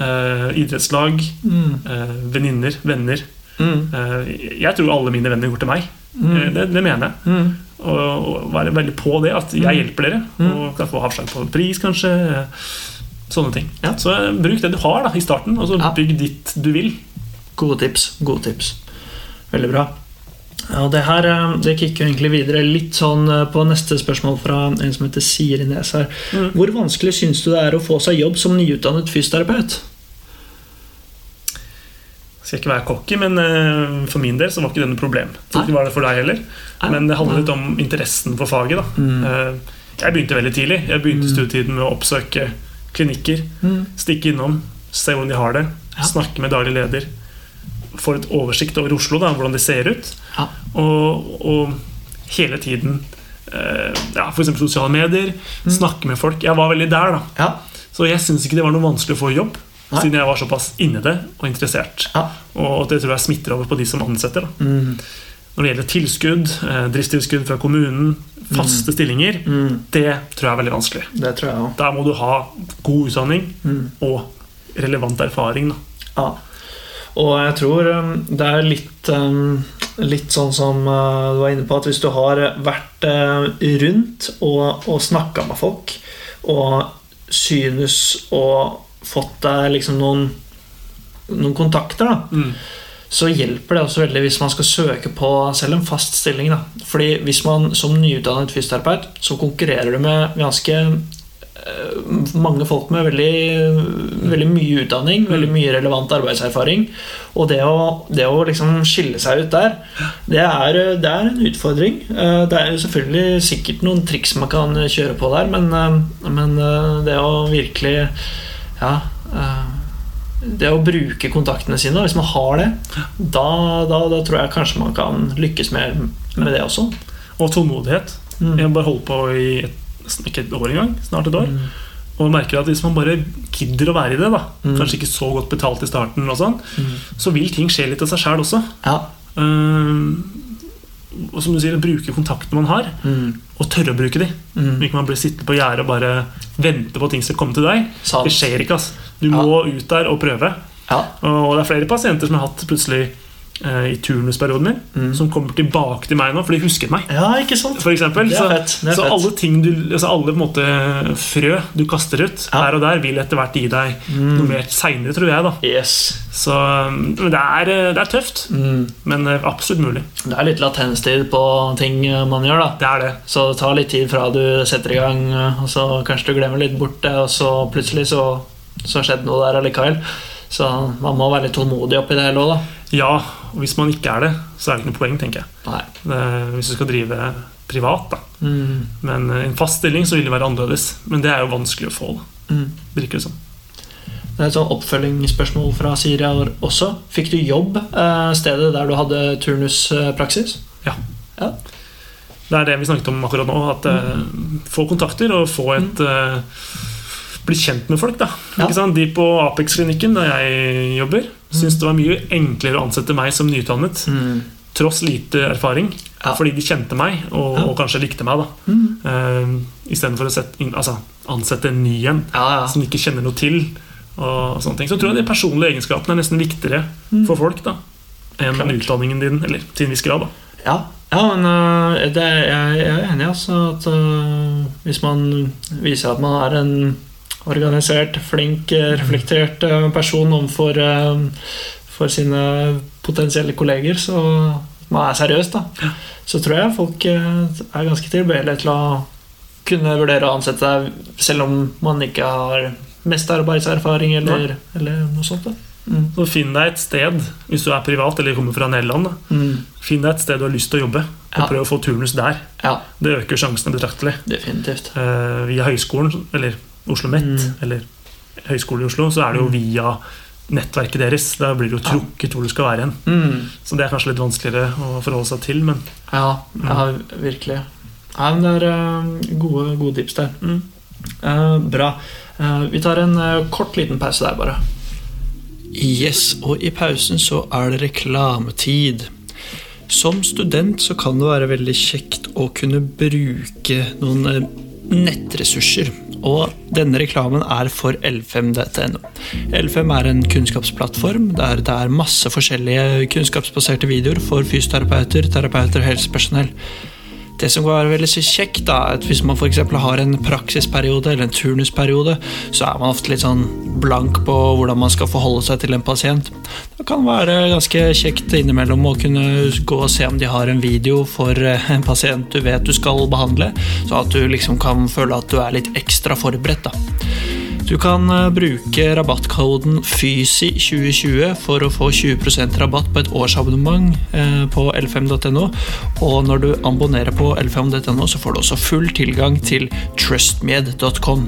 eh, idrettslag, Mm. eh, venninner, venner. Mm. Eh, jeg tror alle mine venner går til meg. Mm. Eh, det, det mener jeg. Mm. Og, og være veldig på det, at jeg Mm. hjelper dere. Og kan få avslag på pris, kanskje. eh, Sånne ting. Ja. Så eh, bruk det du har da, i starten, og så bygg ditt du vil. Gode tips. Gode tips. Veldig bra. Ja, det her eh, det kicker egentlig videre litt sånn eh, på neste spørsmål fra en som heter Siri Nes her. Mm. Hvor vanskelig syns du det er å få seg jobb som nyutdannet fysioterapeut? Skal ikke være cocky, men eh, for min del så var ikke det noe problem. Nei. ikke var det for deg heller. Nei. Men det handler litt om interessen for faget. da. Mm. Eh, Jeg begynte veldig tidlig. Jeg begynte Mm. studietiden med å oppsøke klinikker. Mm. Stikke innom, se hvordan de har det. Ja. Snakke med daglig leder. Få et oversikt over Oslo, da, hvordan det ser ut. Ja. Og, og hele tiden eh, ja, F.eks. sosiale medier. Mm. Snakke med folk. Jeg var veldig der, da. Ja. Så jeg syns ikke det var noe vanskelig å få jobb. Nei. Siden jeg var såpass inni det og interessert. Ja. Og det tror jeg smitter over på de som ansetter. Da. Mm. Når det gjelder tilskudd, eh, driftstilskudd fra kommunen, faste stillinger, Mm. det tror jeg er veldig vanskelig. Det tror jeg også. Der må du ha god utdanning Mm. og relevant erfaring. Da. Ja. Og jeg tror um, det er litt, um, litt sånn som uh, du var inne på, at hvis du har vært uh, rundt og, og snakka med folk, og synes og fått deg liksom noen, noen kontakter, da, Mm. så hjelper det også veldig hvis man skal søke på selv en fast stilling. Da. Fordi hvis man som nyutdannet fysioterapeut, så konkurrerer du med ganske mange folk med veldig, veldig mye utdanning, veldig mye relevant arbeidserfaring. Og det å, det å liksom skille seg ut der, det er, det er en utfordring. Eh, Det er jo selvfølgelig sikkert noen triks man kan kjøre på der, men, eh, men eh, det å virkelig Ja eh, det å bruke kontaktene sine, hvis man har det, da, da, da tror jeg kanskje man kan lykkes mer med det også. Og tålmodighet. Mm. Jeg bare holdt på i et, ikke et år engang, snart et år. Mm. Og merker at hvis man bare gidder å være i det, da, Mm. kanskje ikke så godt betalt i starten, og sånn, Mm. så vil ting skje litt av seg sjæl også. Ja. Uh, og som du sier, bruke kontaktene man har, Mm. og tørre å bruke de. Mm. Ikke man blir sittende på gjerdet og bare vente på at ting skal komme til deg. Sant. Det skjer ikke. Altså. Du Ja. må ut der og prøve. Ja. Og det er flere pasienter som har hatt plutselig i turnusperioden min, Mm. som kommer tilbake til meg nå, for de husket meg. ja, ikke sant? For eksempel. Så så alle ting du, altså alle på en måte frø du kaster ut Ja. her og der, vil etter hvert gi deg Mm. noe mer seinere, tror jeg. da Yes. Så men det er, eh, det er tøft, Mm. men eh, absolutt mulig. Det er litt latenstid på ting eh, man gjør, da. Det er det. Så det tar litt tid fra du setter i gang, eh, og så kanskje du glemmer litt bort det, og så plutselig så, så skjedde noe der allikevel. Så man må være litt tålmodig oppi det hele òg, da. Ja, og hvis man ikke er det, så er det ikke noe poeng, tenker jeg. Nei. Hvis du skal drive privat, da. Mm. Men i en fast stilling så vil det være annerledes. Men det er jo vanskelig å få. da Mm. Virker det som. Det er et sånn oppfølgingsspørsmål fra Siri også. Fikk du jobb eh, stedet der du hadde turnuspraksis? Det er det vi snakket om akkurat nå. At mm. Få kontakter og få et eh, Bli kjent med folk. da Ja. De på Apex-klinikken der jeg jobber, syns det var mye enklere å ansette meg som nyutdannet. Mm. Tross lite erfaring. Ja. Fordi de kjente meg, og, Ja. og kanskje likte meg. da Mm. uh, Istedenfor å sette altså, ansette en ny en Ja, som de ikke kjenner noe til. Og sånne ting Så tror jeg de personlige egenskapene er nesten viktigere Mm. for folk da enn Klart. utdanningen din. Eller til en viss grad. da Ja, ja men det, jeg, jeg er enig altså, at uh, hvis man viser at man er en organisert, flink, øh, reflektert øh, person overfor øh, for sine potensielle kolleger, så man er seriøs, da, så tror jeg folk er ganske tilbøyelige til å kunne vurdere å ansette deg selv om man ikke har mest arbeidserfaring eller, eller noe sånt. da. Mm. Så Finn deg et sted, hvis du er privat eller kommer fra Nederland. Mm. Finn deg et sted du har lyst til å jobbe, og Ja. prøv å få turnus der. Ja, Det øker sjansene betraktelig. definitivt. Uh, via høyskolen, eller Oslo Met, Mm. eller Høgskolen i Oslo, så er det jo Mm. via nettverket deres. Da blir det jo trukket hvor du skal være hen. Mm. Så det er kanskje litt vanskeligere å forholde seg til, men Ja, ja virkelig. Ja, men det er eh, gode, gode tips der. mm. Eh, bra. Eh, vi tar en kort liten pause der, bare. Yes, og i pausen så er det reklametid. Som student så kan det være veldig kjekt å kunne bruke noen nettressurser. Og denne reklamen er for l5.no. L5 er en kunnskapsplattform der det er masse forskjellige kunnskapsbaserte videoer for fysioterapeuter, terapeuter og helsepersonell. Det som kan være veldig kjekt, da, at hvis man for har en praksisperiode eller en turnusperiode, så er man ofte litt sånn blank på hvordan man skal forholde seg til en pasient. Det kan være ganske kjekt innimellom å kunne gå og se om de har en video for eh, en pasient du vet du skal behandle, så at du liksom kan føle at du er litt ekstra forberedt. da. Du kan eh, bruke rabattkoden FYSI2020 for å få 20% rabatt på et årsabonnement eh, på l5.no. Og når du abonnerer på l5.no, så får du også full tilgang til trustmed.com.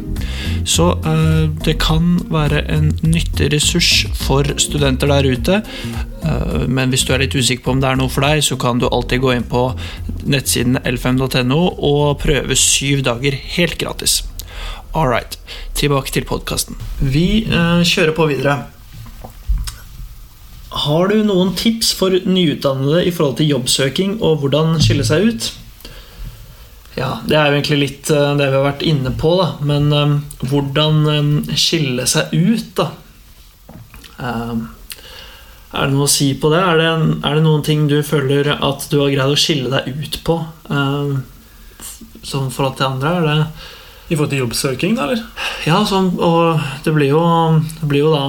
Så eh, det kan være en nyttig ressurs for studenter der ute. Men hvis du er litt usikker på om det er noe for deg, så kan du alltid gå inn på nettsiden l5.no og prøve syv dager helt gratis. All right, tilbake til podkasten. Vi eh, kjører på videre. Har du noen tips for nyutdannede i forhold til jobbsøking og hvordan skille seg ut? Ja, det er jo egentlig litt eh, det vi har vært inne på, da. Men um, hvordan um, skille seg ut, da? Um, er det noe å si på det? Er, det? er, det? noen ting du føler at du har greid å skille deg ut på? Som forhold til andre? Er det i forhold til jobbsøking, da, eller? Ja, så, og det blir jo, det blir jo da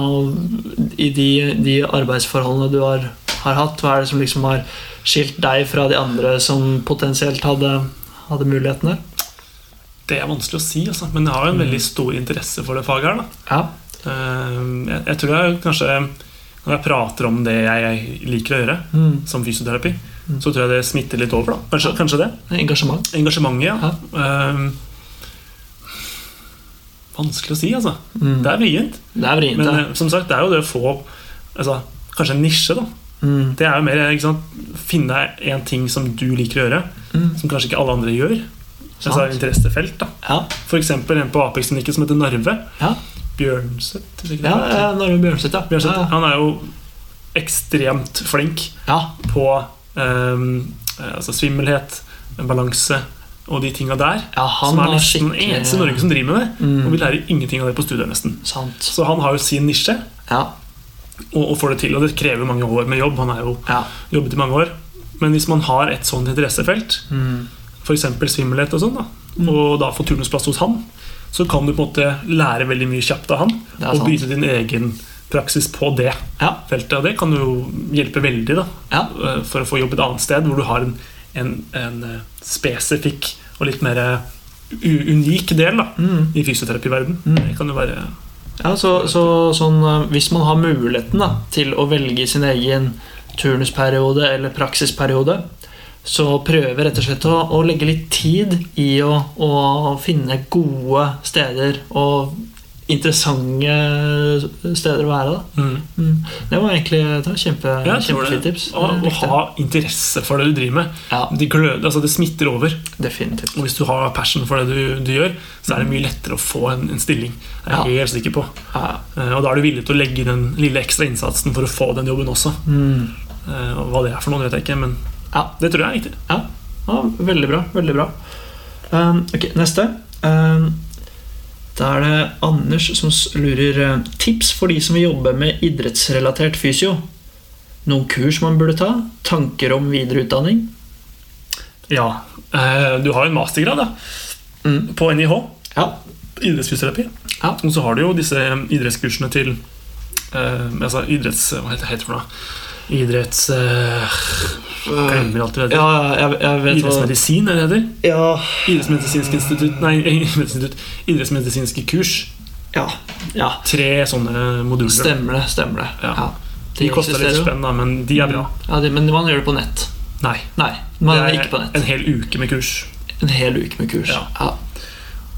I de, de, arbeidsforholdene du har, har, hatt, hva er det som liksom har skilt deg fra de andre som potensielt hadde, hadde muligheten der? Det er vanskelig å si, altså. men jeg har jo en veldig stor interesse for det faget her. Ja. Ehm, jeg, jeg, tror jeg kanskje Når jeg prater om det jeg liker å gjøre, mm. som fysioterapi, mm. så tror jeg det smitter litt over. da Kanskje, kanskje det? Engasjement. Engasjementet, ja. ja. Um, Vanskelig å si, altså. Mm. Det er vrient. Men ja. Eh, som sagt, det er jo det å få altså, kanskje en nisje. da mm. Det er jo mer sant, finne en ting som du liker å gjøre, mm. som kanskje ikke alle andre gjør. Altså interessefelt. da ja. Eksempel en på Apex-klinikken som heter Narve. Ja. Bjørnseth. Ja, ja, Narve Bjørnseth, ja. Bjørnseth, Han er jo ekstremt flink på um, altså svimmelhet, balanse og de tinga der. Ja, som er nesten den eneste i Norge som driver med det. Mm. Og vi lærer ingenting av det på studiet. nesten Sant. Så han har jo sin nisje, ja. og, og, får det til. Og det krever mange år med jobb. Han har jo ja. jobbet i mange år. Men hvis man har et sånt interessefelt, mm. f.eks. svimmelhet, og sånn da, mm. og da får turnusplass hos han, så kan du på en måte lære veldig mye kjapt av han. Og bryte din egen praksis på det ja. feltet. Og det kan jo hjelpe veldig da. Eh, for å få jobb et annet sted hvor du har en en, en eh, spesifikk og litt mer eh, unik del da, mm. i fysioterapiverden. Mm. Det kan jo være ja, så, så sånn, eh, Hvis man har muligheten da, til å velge sin egen turnusperiode eller praksisperiode, så prøver rett og slett å, å legge litt tid i å, å finne gode steder og interessante steder å være. Mm. Mm. Det var egentlig det var kjempe, kjempefint tips. Å, å ha interesse for det du driver med. Ja. De glød, altså det smitter over. Definitivt. Og hvis du har passion for det du, du gjør, så er det mye lettere å få en, en stilling. Det er jeg helt sikker på. Ja. Uh, og da er du villig til å legge den lille ekstra innsatsen for å få den jobben også. Mm. Og hva det er for noe, vet jeg ikke, men det tror jeg er riktig. Ja, veldig bra. Veldig bra. Um, ok, neste. Um, da er det Anders som lurer eh, tips for de som vil jobbe med idrettsrelatert fysio. Noen kurs man burde ta? Tanker om videreutdanning? Ja. Eh, du har en mastergrad da, mm. på NIH. Ja. Idrettsfysioterapi. Ja. Og så har du jo disse idrettskursene til eh, altså idretts... Hva heter det for noe? Idretts... Glemmer alt du. Ja, jeg, jeg vet Idrettsmedisin, er det heter? Ja. Idrettsmedisinsk institutt Nei, idrettsmedisinske kurs. Ja. ja. Tre sånne moduler. Stemmer det. stemmer det ja. ja. De, koster litt spenn, da, men de er bra. Ja, de, Men man gjør det på nett? Nei. Nei man det er ikke på nett. En hel uke med kurs. En hel uke med kurs, ja.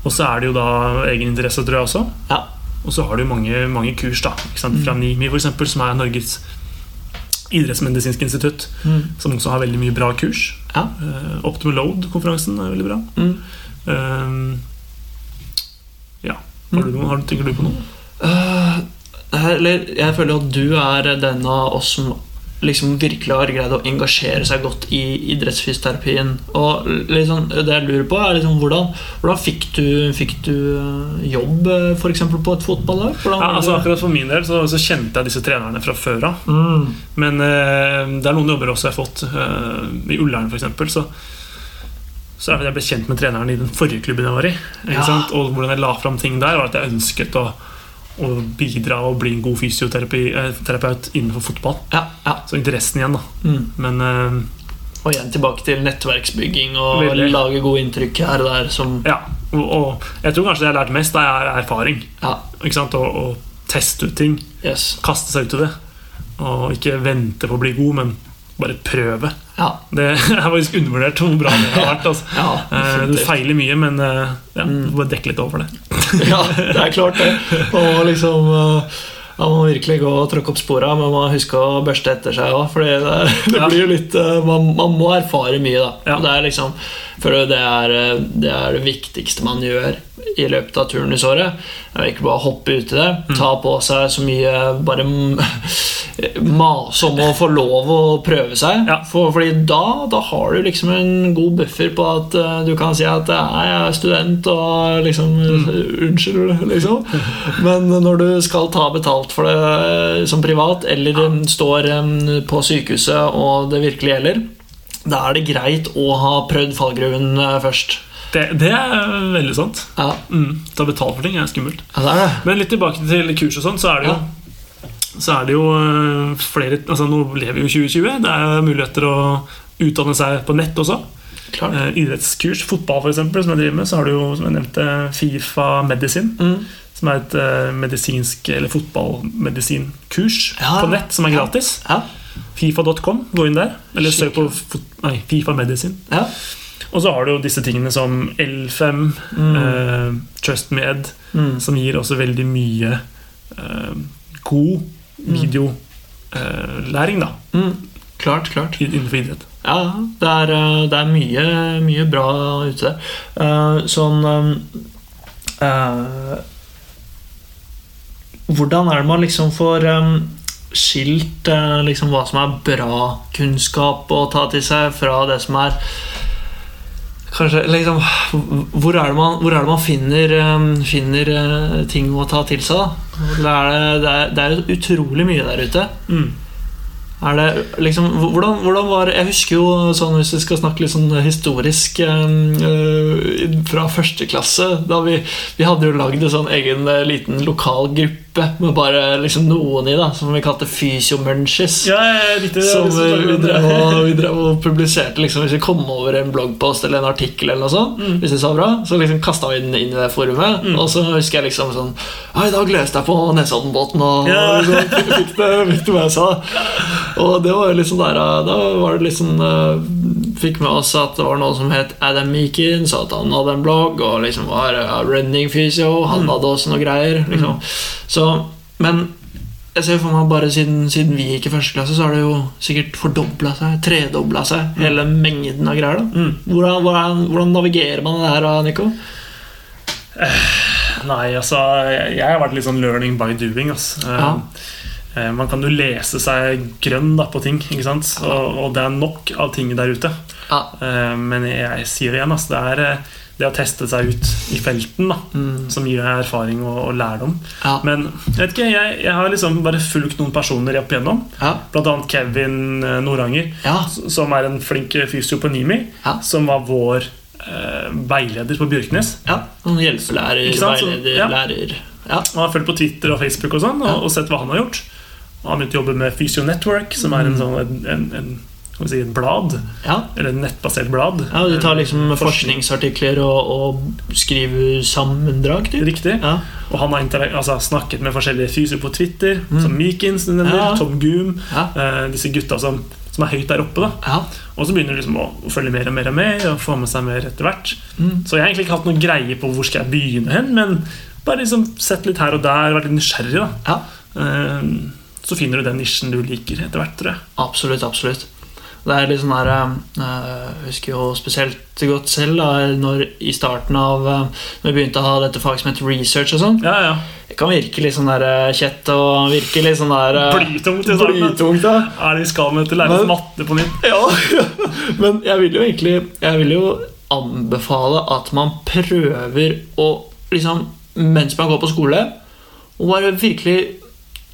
Og så er det jo da egeninteresse, tror jeg også. Ja. Og så har du mange, mange kurs da, fra mm. NIMI, for eksempel, som er Norges Idrettsmedisinsk institutt, mm. som også har veldig mye bra kurs. Ja. Uh, Optimal Load-konferansen er veldig bra. Mm. Uh, ja. Har du, har, tenker du på noe? Uh, eller, jeg føler at du er den av oss som liksom virkelig har greid å engasjere seg godt i idrettsfysioterapien. Og liksom, det jeg lurer på, er liksom, hvordan, hvordan fikk du, fikk du eh, jobb eh, for eksempel, på et fotballag? Ja, altså, akkurat For min del så, så, kjente jeg disse trenerne fra før av. Mm. Men uh, det er noen jobber også jeg har fått. Uh, I Ullern, f.eks. Så, så jeg ble kjent med treneren i den forrige klubben jeg var i. Ja. Og hvordan jeg la fram ting der, var at jeg ønsket å å bidra og bli en god fysioterapeut eh, innenfor fotball. Ja, ja. Så interessen igjen, da. Mm. Men uh, Og igjen tilbake til nettverksbygging og veldig. lage gode inntrykk her og der. Som ja, og, og, jeg tror kanskje det jeg har lært mest, det er erfaring. Ja. Ikke sant? Og, og teste ut ting. Yes. Kaste seg ut i det. Og ikke vente på å bli god, men bare prøve. Ja. Det er faktisk undervurdert hvor bra det har vært. Altså. Ja, eh, du feiler mye, men eh, ja, mm. du bare dekke litt over det. ja, det er klart det. Og liksom ja, man må virkelig gå og tråkke opp spora, men man må huske å børste etter seg òg. Det, det, blir jo litt man, man, må erfare mye, da. Ja. Det er liksom, for det er, det er, det viktigste man gjør i løpet av turnusåret. Ikke bare hoppe ut i det. Mm. Ta på seg så mye Bare mase om å få lov å prøve seg. Ja. For, fordi da, da, har du liksom en god buffer på at uh, du kan si at jeg er student og liksom mm. Unnskyld, liksom. Men når du skal ta betalt for det uh, som privat, eller ja. står på sykehuset og det virkelig gjelder, da er det greit å ha prøvd fallgruven uh, først. Det, det, er veldig sant. Ja. Mm, ta betalt for ting er skummelt. Ja, det er det. Men litt tilbake til kurs og sånn, så er det jo så er det jo eh, flere altså Nå lever vi jo 2020. Det er muligheter å utdanne seg på nett også. Klart. Eh, idrettskurs, fotball f.eks., som jeg driver med, så har du jo som jeg nevnte Fifa Medisin. Mm. Som er et medisinsk eller fotballmedisinkurs ja. på nett som er gratis. Ja. Fifa.com, gå inn der. Eller søk på nei, Fifa Medicine. Ja. Og så har du jo disse tingene som L5, mm. me Ed mm. som gir også veldig mye eh, god videolæring, da. Mm. Klart, klart. Innenfor idrett. Ja, det er, eh, det er mye, mye, bra ute der. Uh, sånn uh, Hvordan er det man liksom får um, skilt uh, liksom hva som er bra kunnskap å ta til seg, fra det som er Kanskje, liksom, hvor, er man, hvor, er det man, finner, finner ting å ta til seg? da? Det er, det, er, det er utrolig mye der ute. Mm. Det liksom hvordan, hvordan, var Jeg husker jo sånn hvis vi skal snakke litt sånn historisk øh, fra første klasse da vi, vi hadde jo lagd en sånn egen liten lokal gruppe med bare liksom noen i, da som vi kalte Fysiomunches. Ja, som vi, drev og, vi drev og publiserte liksom, Hvis vi kom over en bloggpost eller en artikkel, eller noe sånt mm. Hvis det sa bra, så liksom kasta vi den inn i det forumet. Mm. Og så husker jeg liksom sånn I dag leste jeg på Nesoddenbåten, og, ja. og så fikk det, fikk det med seg. Og det var liksom der Da var det liksom Fikk med oss at det var noe som het Adam Meekin, så at han hadde en blogg, og liksom var uh, running physio. Han mm. hadde også noe greier. Liksom. Mm. Så, men jeg ser for meg bare siden, siden, vi gikk i første klasse, så har det jo sikkert fordobla seg, tredobla seg, mm. hele mengden av greier. da mm. hvordan, hvordan, hvordan, navigerer man det her, Nico? Eh, nei, altså Jeg, jeg har vært litt sånn learning by doing. Altså. Ja. Eh, man kan jo lese seg grønn da, på ting, ikke sant? Og, og, det er nok av ting der ute. Ja. Eh, men jeg, sier det igjen, altså, det er det å teste seg ut i felten da, mm. som gir deg erfaring og, og lærdom. Ja. Men vet ikke, jeg, jeg, har liksom bare fulgt noen personer opp igjennom. Ja. Blant annet Kevin Noranger, ja. som er en flink fysio på Nimi. Som var vår eh, veileder på Bjørknes. Ja, Noen hjelpelærer, veileder, lærer. Ja. Han har fulgt på Twitter og Facebook og sånn, og, og sett hva han har gjort. Han har begynt å jobbe med Physio Network, som er en, mm. sånn, en, en, si, et blad. Ja. Eller et nettbasert blad. Ja, Du tar liksom forskningsartikler og, og skriver sammendrag? Typ. Riktig. Ja. Og han har altså, snakket med forskjellige fyser på Twitter, mm. som Meekins, ja. Tom Goom, eh, disse gutta som, som, er høyt der oppe. da Og så begynner du liksom å, å følge mer og mer og mer og få med seg mer etter hvert. Mm. Så jeg har egentlig ikke hatt noen greie på hvor skal jeg begynne hen, men bare liksom sett litt her og der, vært litt nysgjerrig. da ja. eh, så finner du den nisjen du liker etter hvert. tror jeg Absolutt, absolutt Det er litt sånn her Jeg husker jo spesielt godt selv da, når i starten av Når vi begynte å ha dette faget som heter research og sånn. Ja, ja. Det kan virke litt sånn der kjett og virke litt sånn der Blytungt. i starten. Blytungt, ja. Er det vi skal med til å lære oss matte på nytt? Ja, men jeg vil jo egentlig Jeg vil jo anbefale at man prøver å liksom Mens man går på skole, og bare virkelig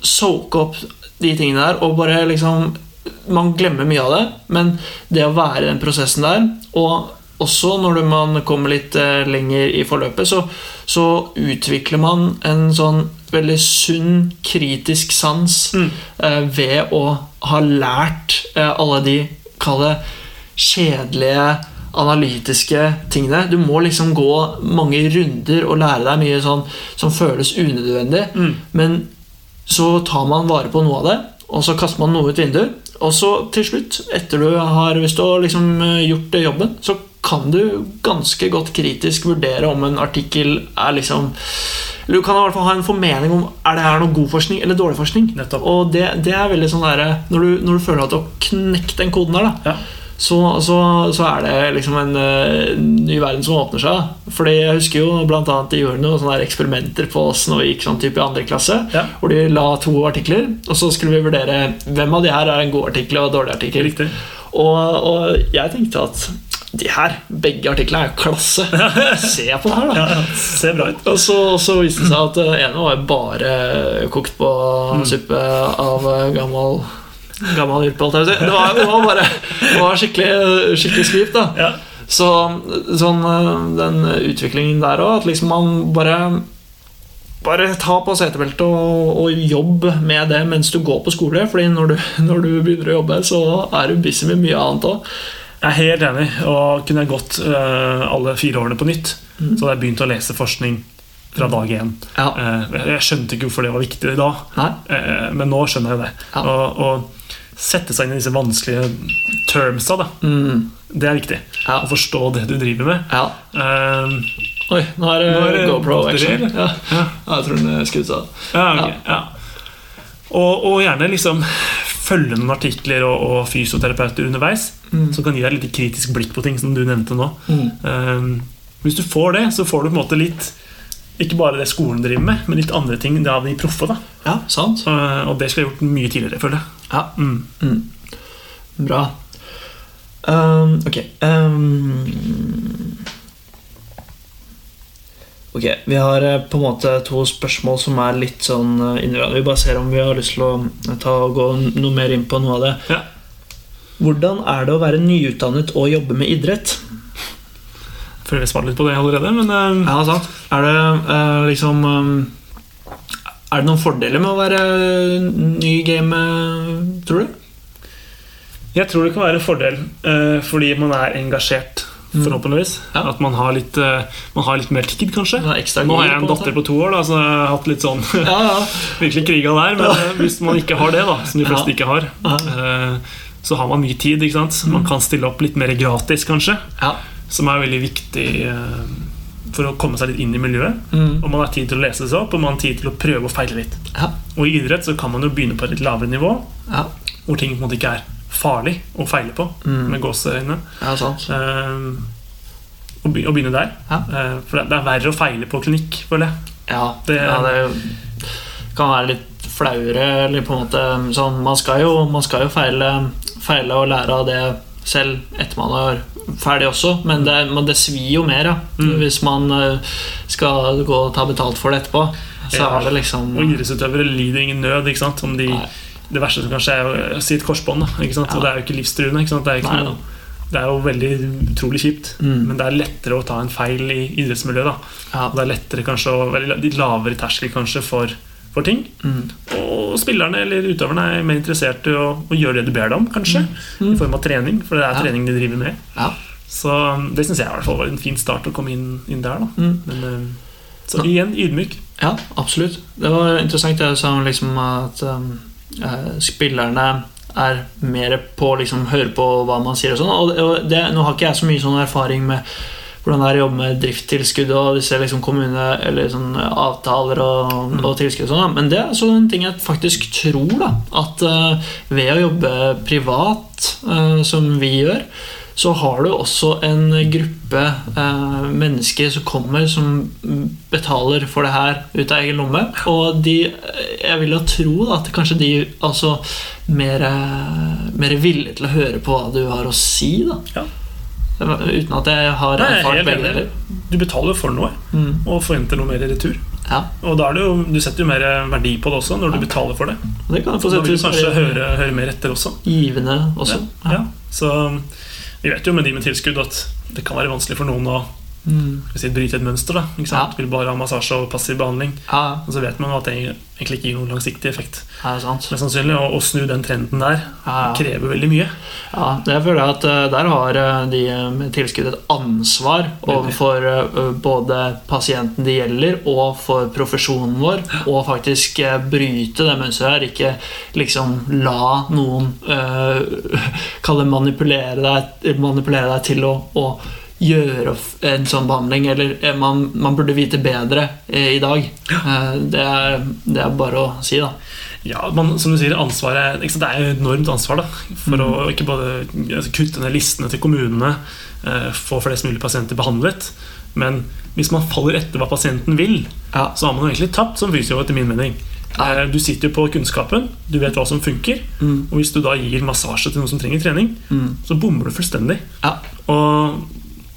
soake opp de tingene der, og bare liksom Man glemmer mye av det, men det å være i den prosessen der, og også når man kommer litt eh, lenger i forløpet, så, så, utvikler man en sånn veldig sunn, kritisk sans mm. eh, ved å ha lært eh, alle de, kall det, kjedelige analytiske tingene. Du må liksom gå mange runder og lære deg mye sånn som føles unødvendig. Mm. Men så tar man vare på noe av det, og så kaster man noe ut vinduet. Og så til slutt, etter du har, hvis du har liksom eh, gjort jobben, så kan du ganske godt kritisk vurdere om en artikkel er liksom Du kan i hvert fall ha en formening om er det her noe god forskning eller dårlig forskning. Nettopp. Og det, det, er veldig sånn der, når du, når du føler at du har knekt den koden der, da, ja så, så, så, er det liksom en uh, ny verden som åpner seg. Fordi Jeg husker jo blant annet de gjorde noen sånne eksperimenter på oss når vi gikk sånn type i andre klasse. Ja. Hvor de la to artikler, og så skulle vi vurdere hvem av de her er en god artikkel og en dårlig artikkel. Og, og, jeg tenkte at de her, begge artiklene er jo klasse. Se på det her, da. Ja, ser bra ut. Og så, så viste det seg at den ene var bare kokt på mm. suppe av gammel gammel yrpe, det, det, var, det var bare Det var skikkelig, skikkelig skript, da. Ja. Så sånn, den utviklingen der òg, at liksom man bare bare ta på setebeltet og, og jobb med det mens du går på skole. Fordi når du, når du begynner å jobbe, så er du busy med mye annet òg. Jeg er helt enig. Og kunne jeg gått uh, alle fire årene på nytt, mm. så hadde jeg begynt å lese forskning fra dag én. Ja. Uh, jeg skjønte ikke hvorfor det var viktig da, uh, men nå skjønner jeg det. Ja. Og, og sette seg inn i disse vanskelige termsa. Da. Mm. Det er viktig. Ja. Å forstå det du driver med. Ja. Um, Oi, nå er det, er GoPro action. Ja. ja. Jeg tror den er skrudd av. Okay. Og, og, gjerne liksom følge noen artikler og, og fysioterapeuter underveis mm. som kan gi deg litt kritisk blikk på ting, som du nevnte nå. Mm. Um, hvis du får det, så får du på en måte litt ikke bare det skolen driver med, men litt andre ting Det av de proffe. da Ja, sant uh, Og det skulle jeg gjort mye tidligere, føler jeg. Ja. Mm. Mm. Bra. Um, ok um, Ok, Vi har eh, på en måte to spørsmål som er litt sånn uh, Vi bare ser om vi har lyst til å ta og gå noe mer inn på noe av det. Ja. Hvordan er det å være nyutdannet og jobbe med idrett? Jeg føler jeg svarte litt på det allerede, men uh, Ja, sant. Er det uh, liksom um, Er det noen fordeler med å være ny i gamet, tror du? Jeg tror det kan være en fordel uh, fordi man er engasjert. Mm. Forhåpentligvis. Ja. At man har, litt, man har litt mer tid, kanskje. Nå har jeg en datter på to år, da, så jeg har hatt litt sånn ja, ja. Virkelig kriga der. Men hvis man ikke har det, da som de fleste ikke har, så har man mye tid. Man mm. kan stille opp litt mer gratis, kanskje. Ja som er veldig viktig eh, for å komme seg litt inn i miljøet. Mm. Og man har tid til å lese seg opp, og man har tid til å prøve å feile litt. Ja. Og i idrett så kan man jo begynne på et litt lavere nivå, ja. hvor ting på en måte ikke er farlig å feile på, mm. med gåseøyne. Ja, sant. Uh, og, begynne der. Ja. Uh, for det er verre å feile på klinikk, føler jeg. Ja, det, ja, det kan være litt flauere, eller på en måte sånn Man skal jo, man skal jo feile, feile og lære av det selv etter man har ferdig også, men det, men det svir jo mer ja. mm. hvis man eh, skal gå og ta betalt for det etterpå. Så ja. er det liksom Og idrettsutøvere lider ingen nød om de, Det verste som kanskje er å si et korsbånd. Ja. Og det er jo ikke livstruende. Ikke det, er ikke noe, det, er jo veldig utrolig kjipt, mm. men det er lettere å ta en feil i idrettsmiljøet. Ja. Det er lettere kanskje og litt lavere terskel kanskje for for ting. Mm. Og spillerne eller utøverne er mer interessert i å, å gjøre det du ber dem om, kanskje. Mm. I form av trening, for det er ja. trening de driver med. Ja. Så um, det syns jeg i hvert fall var en fin start å komme inn, inn der. Mm. Men, um, så igjen ydmyk. Ja, absolutt. Det var interessant det du sa liksom at um, eh, spillerne er mer på å liksom, høre på hva man sier og sånn. Og det, nå har ikke jeg så mye sånn erfaring med hvordan det er å jobbe med driftstilskudd og disse liksom kommune, eller sånn avtaler og, mm. og tilskudd. Og sånn, Men det er altså en ting jeg faktisk tror. da, At uh, ved å jobbe privat, uh, som vi gjør, så har du også en gruppe uh, mennesker som kommer, som betaler for det her ut av egen lomme. Og de, jeg vil jo tro at kanskje de altså mer, mer villige til å høre på hva du har å si. da ja. Uten at jeg har erfart begge deler. Du betaler for noe mm. og forventer noe mer i retur. Ja. Og da er det jo, Du setter jo mer verdi på det også når du betaler for det. det kan da vil du kanskje høre, høre, mer etter også. Givende også. Ja. Så vi vet jo med de med tilskudd at det kan være vanskelig for noen å Mm. Si, bryte et mønster. da ikke sant? Ja. Vil bare ha massasje og passiv behandling. Ja. Og så vet man at det egentlig ikke gir noen langsiktig effekt. Ja, sant. Men sannsynlig Å, snu den trenden der ja, krever veldig mye. Ja, jeg føler at uh, Der har uh, de med tilskudd et ansvar overfor både pasienten det gjelder, og for profesjonen vår. Og faktisk bryte det mønsteret her. Ikke liksom la noen kalle manipulere deg, manipulere deg til å, å gjøre en sånn behandling. Eller eh, man, man burde vite bedre eh, i dag. Eh, det, er, det, er, bare å si, da. Ja, man, som du sier, ansvaret Det er jo enormt ansvar da, for mm. å ikke bare altså, kutte ned listene til kommunene, eh, få flest mulig pasienter behandlet. Men hvis man faller etter hva pasienten vil, ja. så har man egentlig tapt som fysio, etter min mening. Ja. Du sitter jo på kunnskapen, du vet hva som funker. Mm. Og hvis du da gir massasje til noen som trenger trening, mm. så bommer du fullstendig. Ja. Og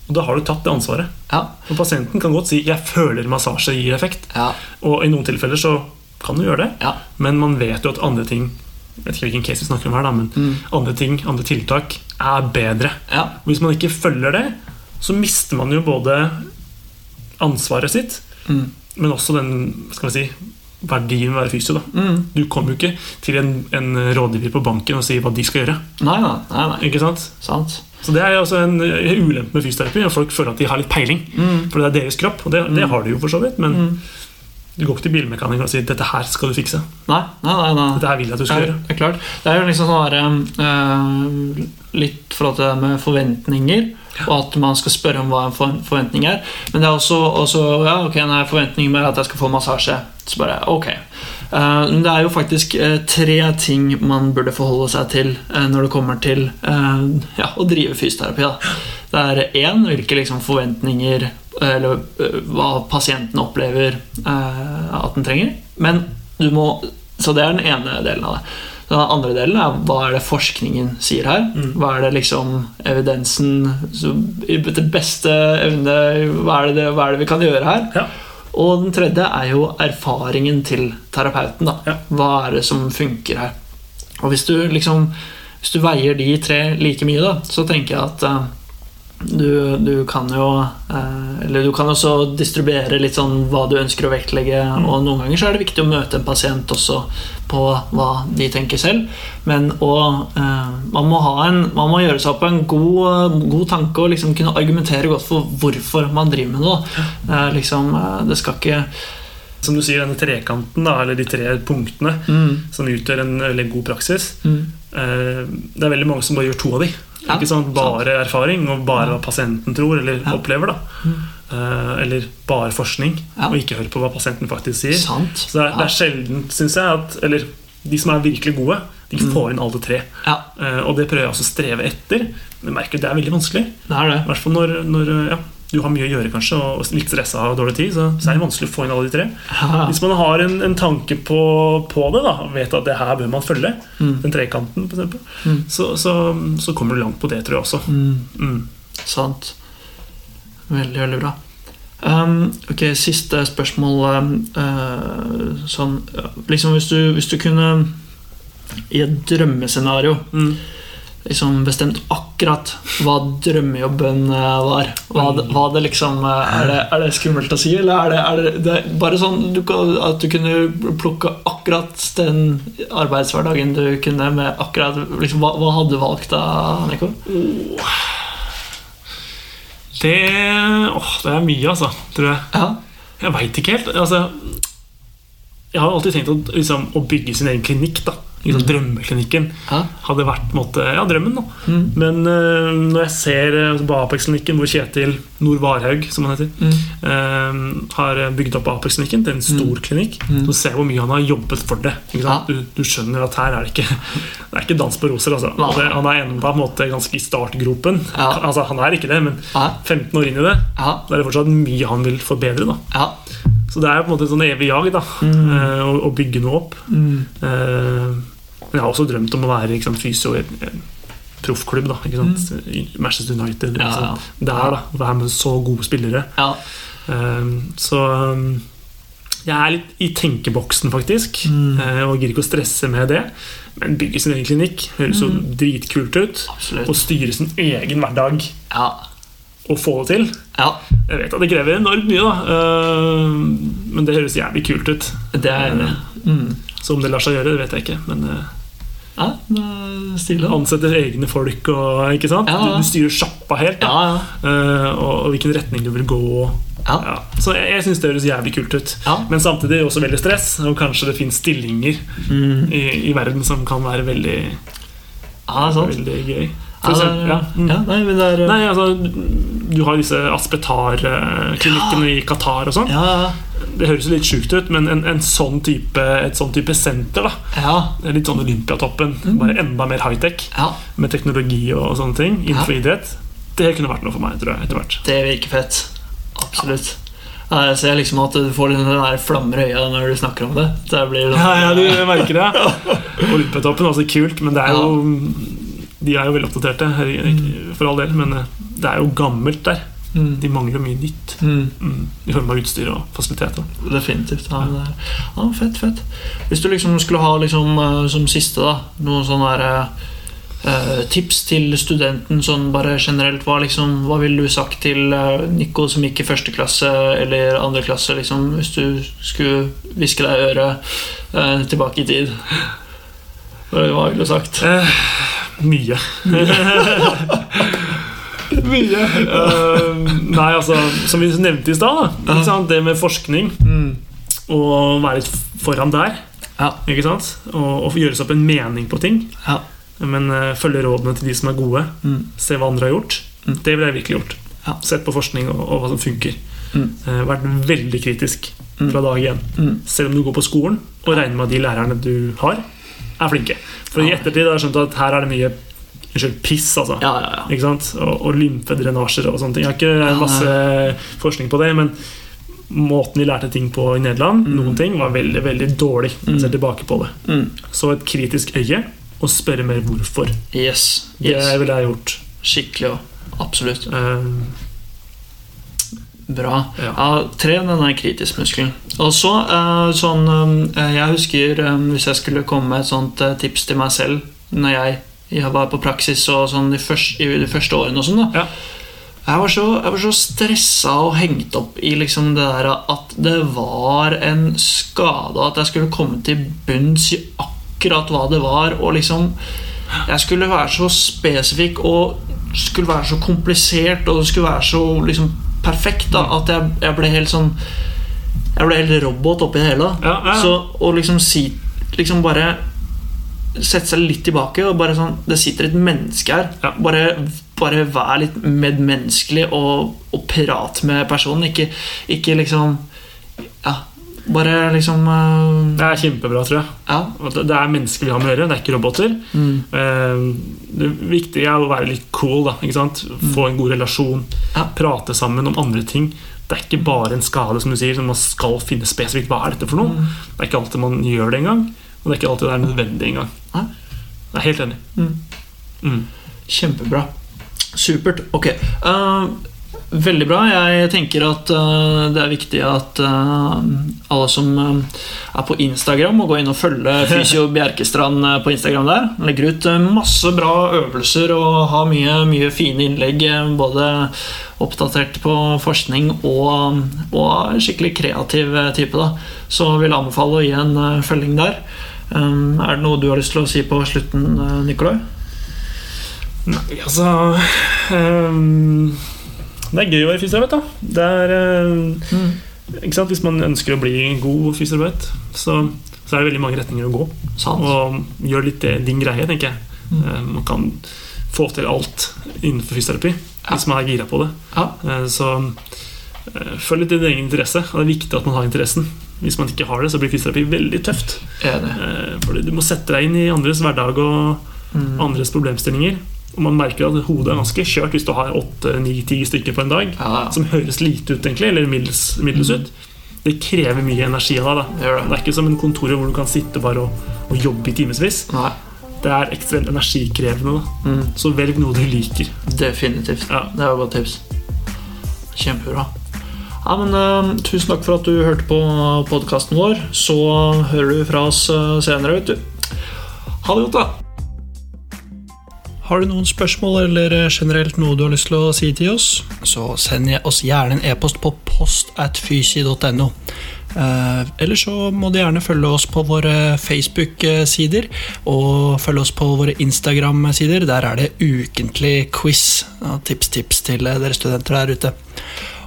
og da har du tatt det ansvaret. Ja. Og pasienten kan godt si 'jeg føler massasje gir effekt'. Ja. Og i noen tilfeller så kan du gjøre det, ja. men man vet jo at andre ting jeg vet ikke hvilken case vi snakker om her da, men mm. andre ting, andre tiltak er bedre. Hvis man ikke følger det, så mister man jo både ansvaret sitt, mm. men også den skal vi si, verdien være fysio. Da. Mm. Du kommer jo ikke til en, en, rådgiver på banken og sier hva de skal gjøre. Nei, nei, nei, nei. Ikke sant? sant. Så Det er også en ulempe med fysioterapi. At folk føler at de har litt peiling. Mm. For det er deres kropp, og det, det mm. har de jo for så vidt. Men mm. Du går ikke til bilmekanikeren og sier 'dette her skal du fikse'. Nei, nei, nei, nei. Dette her vil jeg at du skal er, gjøre. Det er klart. Det er jo liksom sånn uh, Litt forhold til det med forventninger, og at man skal spørre om hva en forventning er. Men det er også, også ja, ok, nei, forventningen med at jeg skal få massasje. Så bare, ok Uh, det er jo faktisk uh, tre ting man burde forholde seg til eh, når det kommer til ja, å drive fysioterapi. Da. Det er én hvilke liksom, forventninger eller hva pasienten opplever at den trenger. Men du må Så det er den ene delen av det. Den andre delen er hva er det forskningen sier her? Mm. Hva er det liksom evidensen I det beste evne hva er det, hva er det vi kan gjøre her? Ja. Og den tredje er jo erfaringen til terapeuten. da. Hva er det som funker her? Og hvis du liksom hvis du veier de tre like mye, da, så tenker jeg at uh, du, du, kan jo uh, Eller du kan også distribuere litt sånn hva du ønsker å vektlegge. Mm. Og noen ganger så er det viktig å møte en pasient også på hva de tenker selv. Men å, uh, man, må en, man, må gjøre seg opp en god, god tanke og liksom kunne argumentere godt for hvorfor man driver med noe. Uh, liksom, det skal ikke som du sier, denne trekanten, da, eller de tre punktene, mm. som utgjør en veldig god praksis. Mm. det er veldig mange som bare gjør to av de. Ikke sant? Bare erfaring og bare hva pasienten tror eller opplever. da mm. uh, Eller bare forskning, og ikke høre på hva pasienten faktisk sier. Sant. Så det er, det er sjelden, syns jeg, at Eller de som er virkelig gode, de mm. får inn alle tre. Ja. og det prøver jeg også å streve etter. Men merker det er veldig vanskelig. Det er det. Når, når ja, du har mye å gjøre kanskje, og litt stressa og dårlig tid, så, så, er det vanskelig å få inn alle de tre. Hvis man har en, en tanke på, på, det, da, vet at det her bør man følge, mm. den trekanten f.eks., mm. så, så, så, kommer du langt på det, tror jeg også. Mm. mm. Sant. Veldig, veldig bra. Um, ok, Siste spørsmål. Um, uh, sånn Liksom hvis du, hvis du kunne I et drømmescenario mm liksom bestemt akkurat hva drømmejobben var. Hva hva det liksom eh, er det, er det, skummelt å si, eller er det, er det, bare sånn du, at du kunne plukke akkurat den arbeidshverdagen du kunne med akkurat liksom, hva, hva, hadde du valgt da, Nico? Det åh, det er mye, altså, tror jeg. Ja. Jeg veit ikke helt. Altså, jeg har alltid tenkt at liksom, å bygge sin egen klinikk da, Liksom, drømmeklinikken Ja. hadde vært måte, ja, drømmen. Mm. Men uh, når jeg ser uh, Apex-klinikken, hvor Kjetil Nord Varhaug som han heter, Mm. uh, har bygd opp Apex-klinikken til en stor klinikk, Mm. så ser jeg hvor mye han har jobbet for det. Ja. Du, du skjønner at her er det ikke Det er ikke dans på roser. Altså. Det, han er enda på en måte ganske i startgropen. Altså, han er ikke det, men Ja. 15 år inn i det, Ja. da er det fortsatt mye han vil forbedre. da Så det er på en måte et sånn evig jag da Mm. å bygge noe opp. Mm. Eh, men jeg har også drømt om å være sant, fysio i en- proffklubb. da? I Manchester United. Mm. Ja, Liksom. ja. Der, da. Være med så gode spillere. ja. Um, så um, jeg er litt i tenkeboksen, faktisk. Mm. eh, og gidder ikke å stresse med det. Men bygge sin egen klinikk høres jo dritkult ut. Absolutt. Og styre sin egen hverdag Ja. og få det til. ja. Jeg vet at det krever enormt mye, da. Eh, men det høres jævlig kult ut. Det er jeg enig. Mm. Så om det lar seg gjøre, det vet jeg ikke. Men eh, Ja, stilig. Ansetter egne folk og ikke sant? Ja, ja. Du, du styrer sjappa helt. Ja. Eh, og, og hvilken retning du vil gå. Så jeg, jeg syns det høres jævlig kult ut. Men samtidig også veldig stress. Og kanskje det finnes stillinger Mm. i, i verden som kan være veldig, veldig gøy. Mm. ja, nei, men det er Nei, altså, Du har disse Aspetar-klinikkene i Qatar og sånn. Ja, ja. Det høres litt sjukt ut, men en, en sånn type, et sånn type senter da ja. Litt sånn Olympiatoppen, bare enda mer high-tech. ja. Med teknologi og sånne ting innenfor Ja. idrett. Det kunne vært noe for meg, tror jeg. etter hvert Det virker fett. Absolutt. Jeg ser liksom at du får den der flammer i øya når du snakker om det. Det blir sånn, Ja, ja, du merker det. Olympiatoppen er også kult, men det er jo De er jo veldig oppdaterte, for all del. Men eh, det er jo gammelt der. Mm. De mangler mye nytt Mm. mm, i form av utstyr og fasiliteter. Definitivt. Ja, er, ja, fett, fett. Hvis du liksom skulle ha liksom, eh, som siste da, noen sånne der, eh, tips til studenten sånn bare generelt, hva, liksom, hva ville du sagt til eh, Nico som gikk i første klasse eller andre klasse, liksom, hvis du skulle hviske deg i øret eh, tilbake i tid? Hva ville du sagt? Eh, mye. mye. Eh, nei, altså, som vi nevnte i stad, det med forskning Mm. og være litt foran der. Ja. Ikke sant? Og, og gjøre seg opp en mening på ting. Ja. Men uh, følge rådene til de som er gode. Mm. Se hva andre har gjort. Mm. Det ville jeg virkelig gjort. Ja. Sett på forskning og, og hva som funker. Eh, vært veldig kritisk Mm. fra dag én. Mm. Selv om du går på skolen og regner med at de lærerne du har, er flinke. For i ettertid har jeg skjønt at her er det mye Unnskyld, piss, altså. Ja, ja, ja. Ikke sant? Og, og lymfedrenasjer og sånne ting. Jeg har ikke masse forskning på det, men måten vi lærte ting på i Nederland, Mm. noen ting, var veldig veldig dårlig. jeg ser Mm. tilbake på det. Mm. Så et kritisk øye, og spørre mer hvorfor. Yes. Det yes. ville jeg gjort. Skikkelig òg. Absolutt. Uh, Bra. Ja. Ja, Tren den der kritisk-muskelen. Og så eh, sånn eh, Jeg husker hvis jeg skulle komme med et sånt tips til meg selv når jeg, jeg var på praksis og sånn de første, i de første årene og sånn, da. Ja. Jeg var så, jeg var så stressa og hengt opp i liksom det der at det var en skade, at jeg skulle komme til bunns i akkurat hva det var, og liksom Jeg skulle være så spesifikk og skulle være så komplisert, og det skulle være så liksom perfekt da, at jeg, jeg ble helt sånn Jeg ble helt robot oppi det hele. Ja, ja. Så å liksom si Liksom bare sette seg litt tilbake og bare sånn Det sitter et menneske her. Ja. Bare, bare vær litt medmenneskelig og, og prat med personen. Ikke, ikke liksom Ja, bare liksom uh... det er kjempebra, tror jeg. Ja. Det er mennesker vi har med å gjøre, det er ikke roboter. Mm. Eh, Det viktige er å være litt cool. da, sant? Få en god relasjon. Ja. Prate sammen om andre ting. Det er ikke bare en skade, som du sier, som man skal finne spesifikt. Hva er dette for noe? Mm. Det er ikke alltid man gjør det engang. Og det er ikke alltid det er nødvendig engang. Nei. Jeg er helt enig. Mm. Mm. Kjempebra. Supert. Ok. Uh, veldig bra. Jeg tenker at uh, det er viktig at uh, alle som er på Instagram, må gå inn og følge Fysio Bjerkestrand på Instagram der. Han legger ut masse bra øvelser og har mye, mye fine innlegg. Både oppdatert på forskning og, og skikkelig kreativ type. da Så vil jeg anbefale å gi en følging der. Um, er det noe du har lyst til å si på slutten, eh, Nikolai? Nei, altså um, Det er gøy å være fysioterapeut, da. Det er ehm, ikke sant? Hvis man ønsker å bli god fysioterapeut, så så er det veldig mange retninger å gå. Sant. Og gjør litt din greie, tenker jeg. Mm. Um, Man kan få til alt innenfor fysioterapi hvis man er gira på det. Ja. Uh, Så uh, følg litt din egen interesse. Og det er viktig at man har interessen. Hvis man ikke har det, så blir fysioterapi veldig tøft. Eh, Fordi du må sette deg inn i andres hverdag og Mm. andres problemstillinger. Og man merker at hodet er ganske kjørt hvis du har åtte, ni, ti stykker på en dag. Ja. Som høres lite ut, egentlig, eller middels, middels ut. Det krever mye energi av deg. Det det. Er ikke som en kontor hvor du kan sitte bare og, og jobbe i timevis. Det er ekstremt energikrevende. da Mm. Så velg noe du liker. Definitivt. Ja. Det var et godt tips. Kjempebra. Ja, men uh, Tusen takk for at du hørte på podkasten vår. Så hører du fra oss eh, senere, vet du. Ha det godt, da. Har du noen spørsmål eller eh, generelt noe du har lyst til å si til oss, så send oss gjerne en e-post på post at fysi.no. Eh, eller så må du gjerne følge oss på våre Facebook-sider, og følge oss på våre Instagram-sider. Der er det ukentlig quiz tips-tips til eh, dere studenter der ute.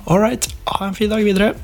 All right, ha en fin dag videre.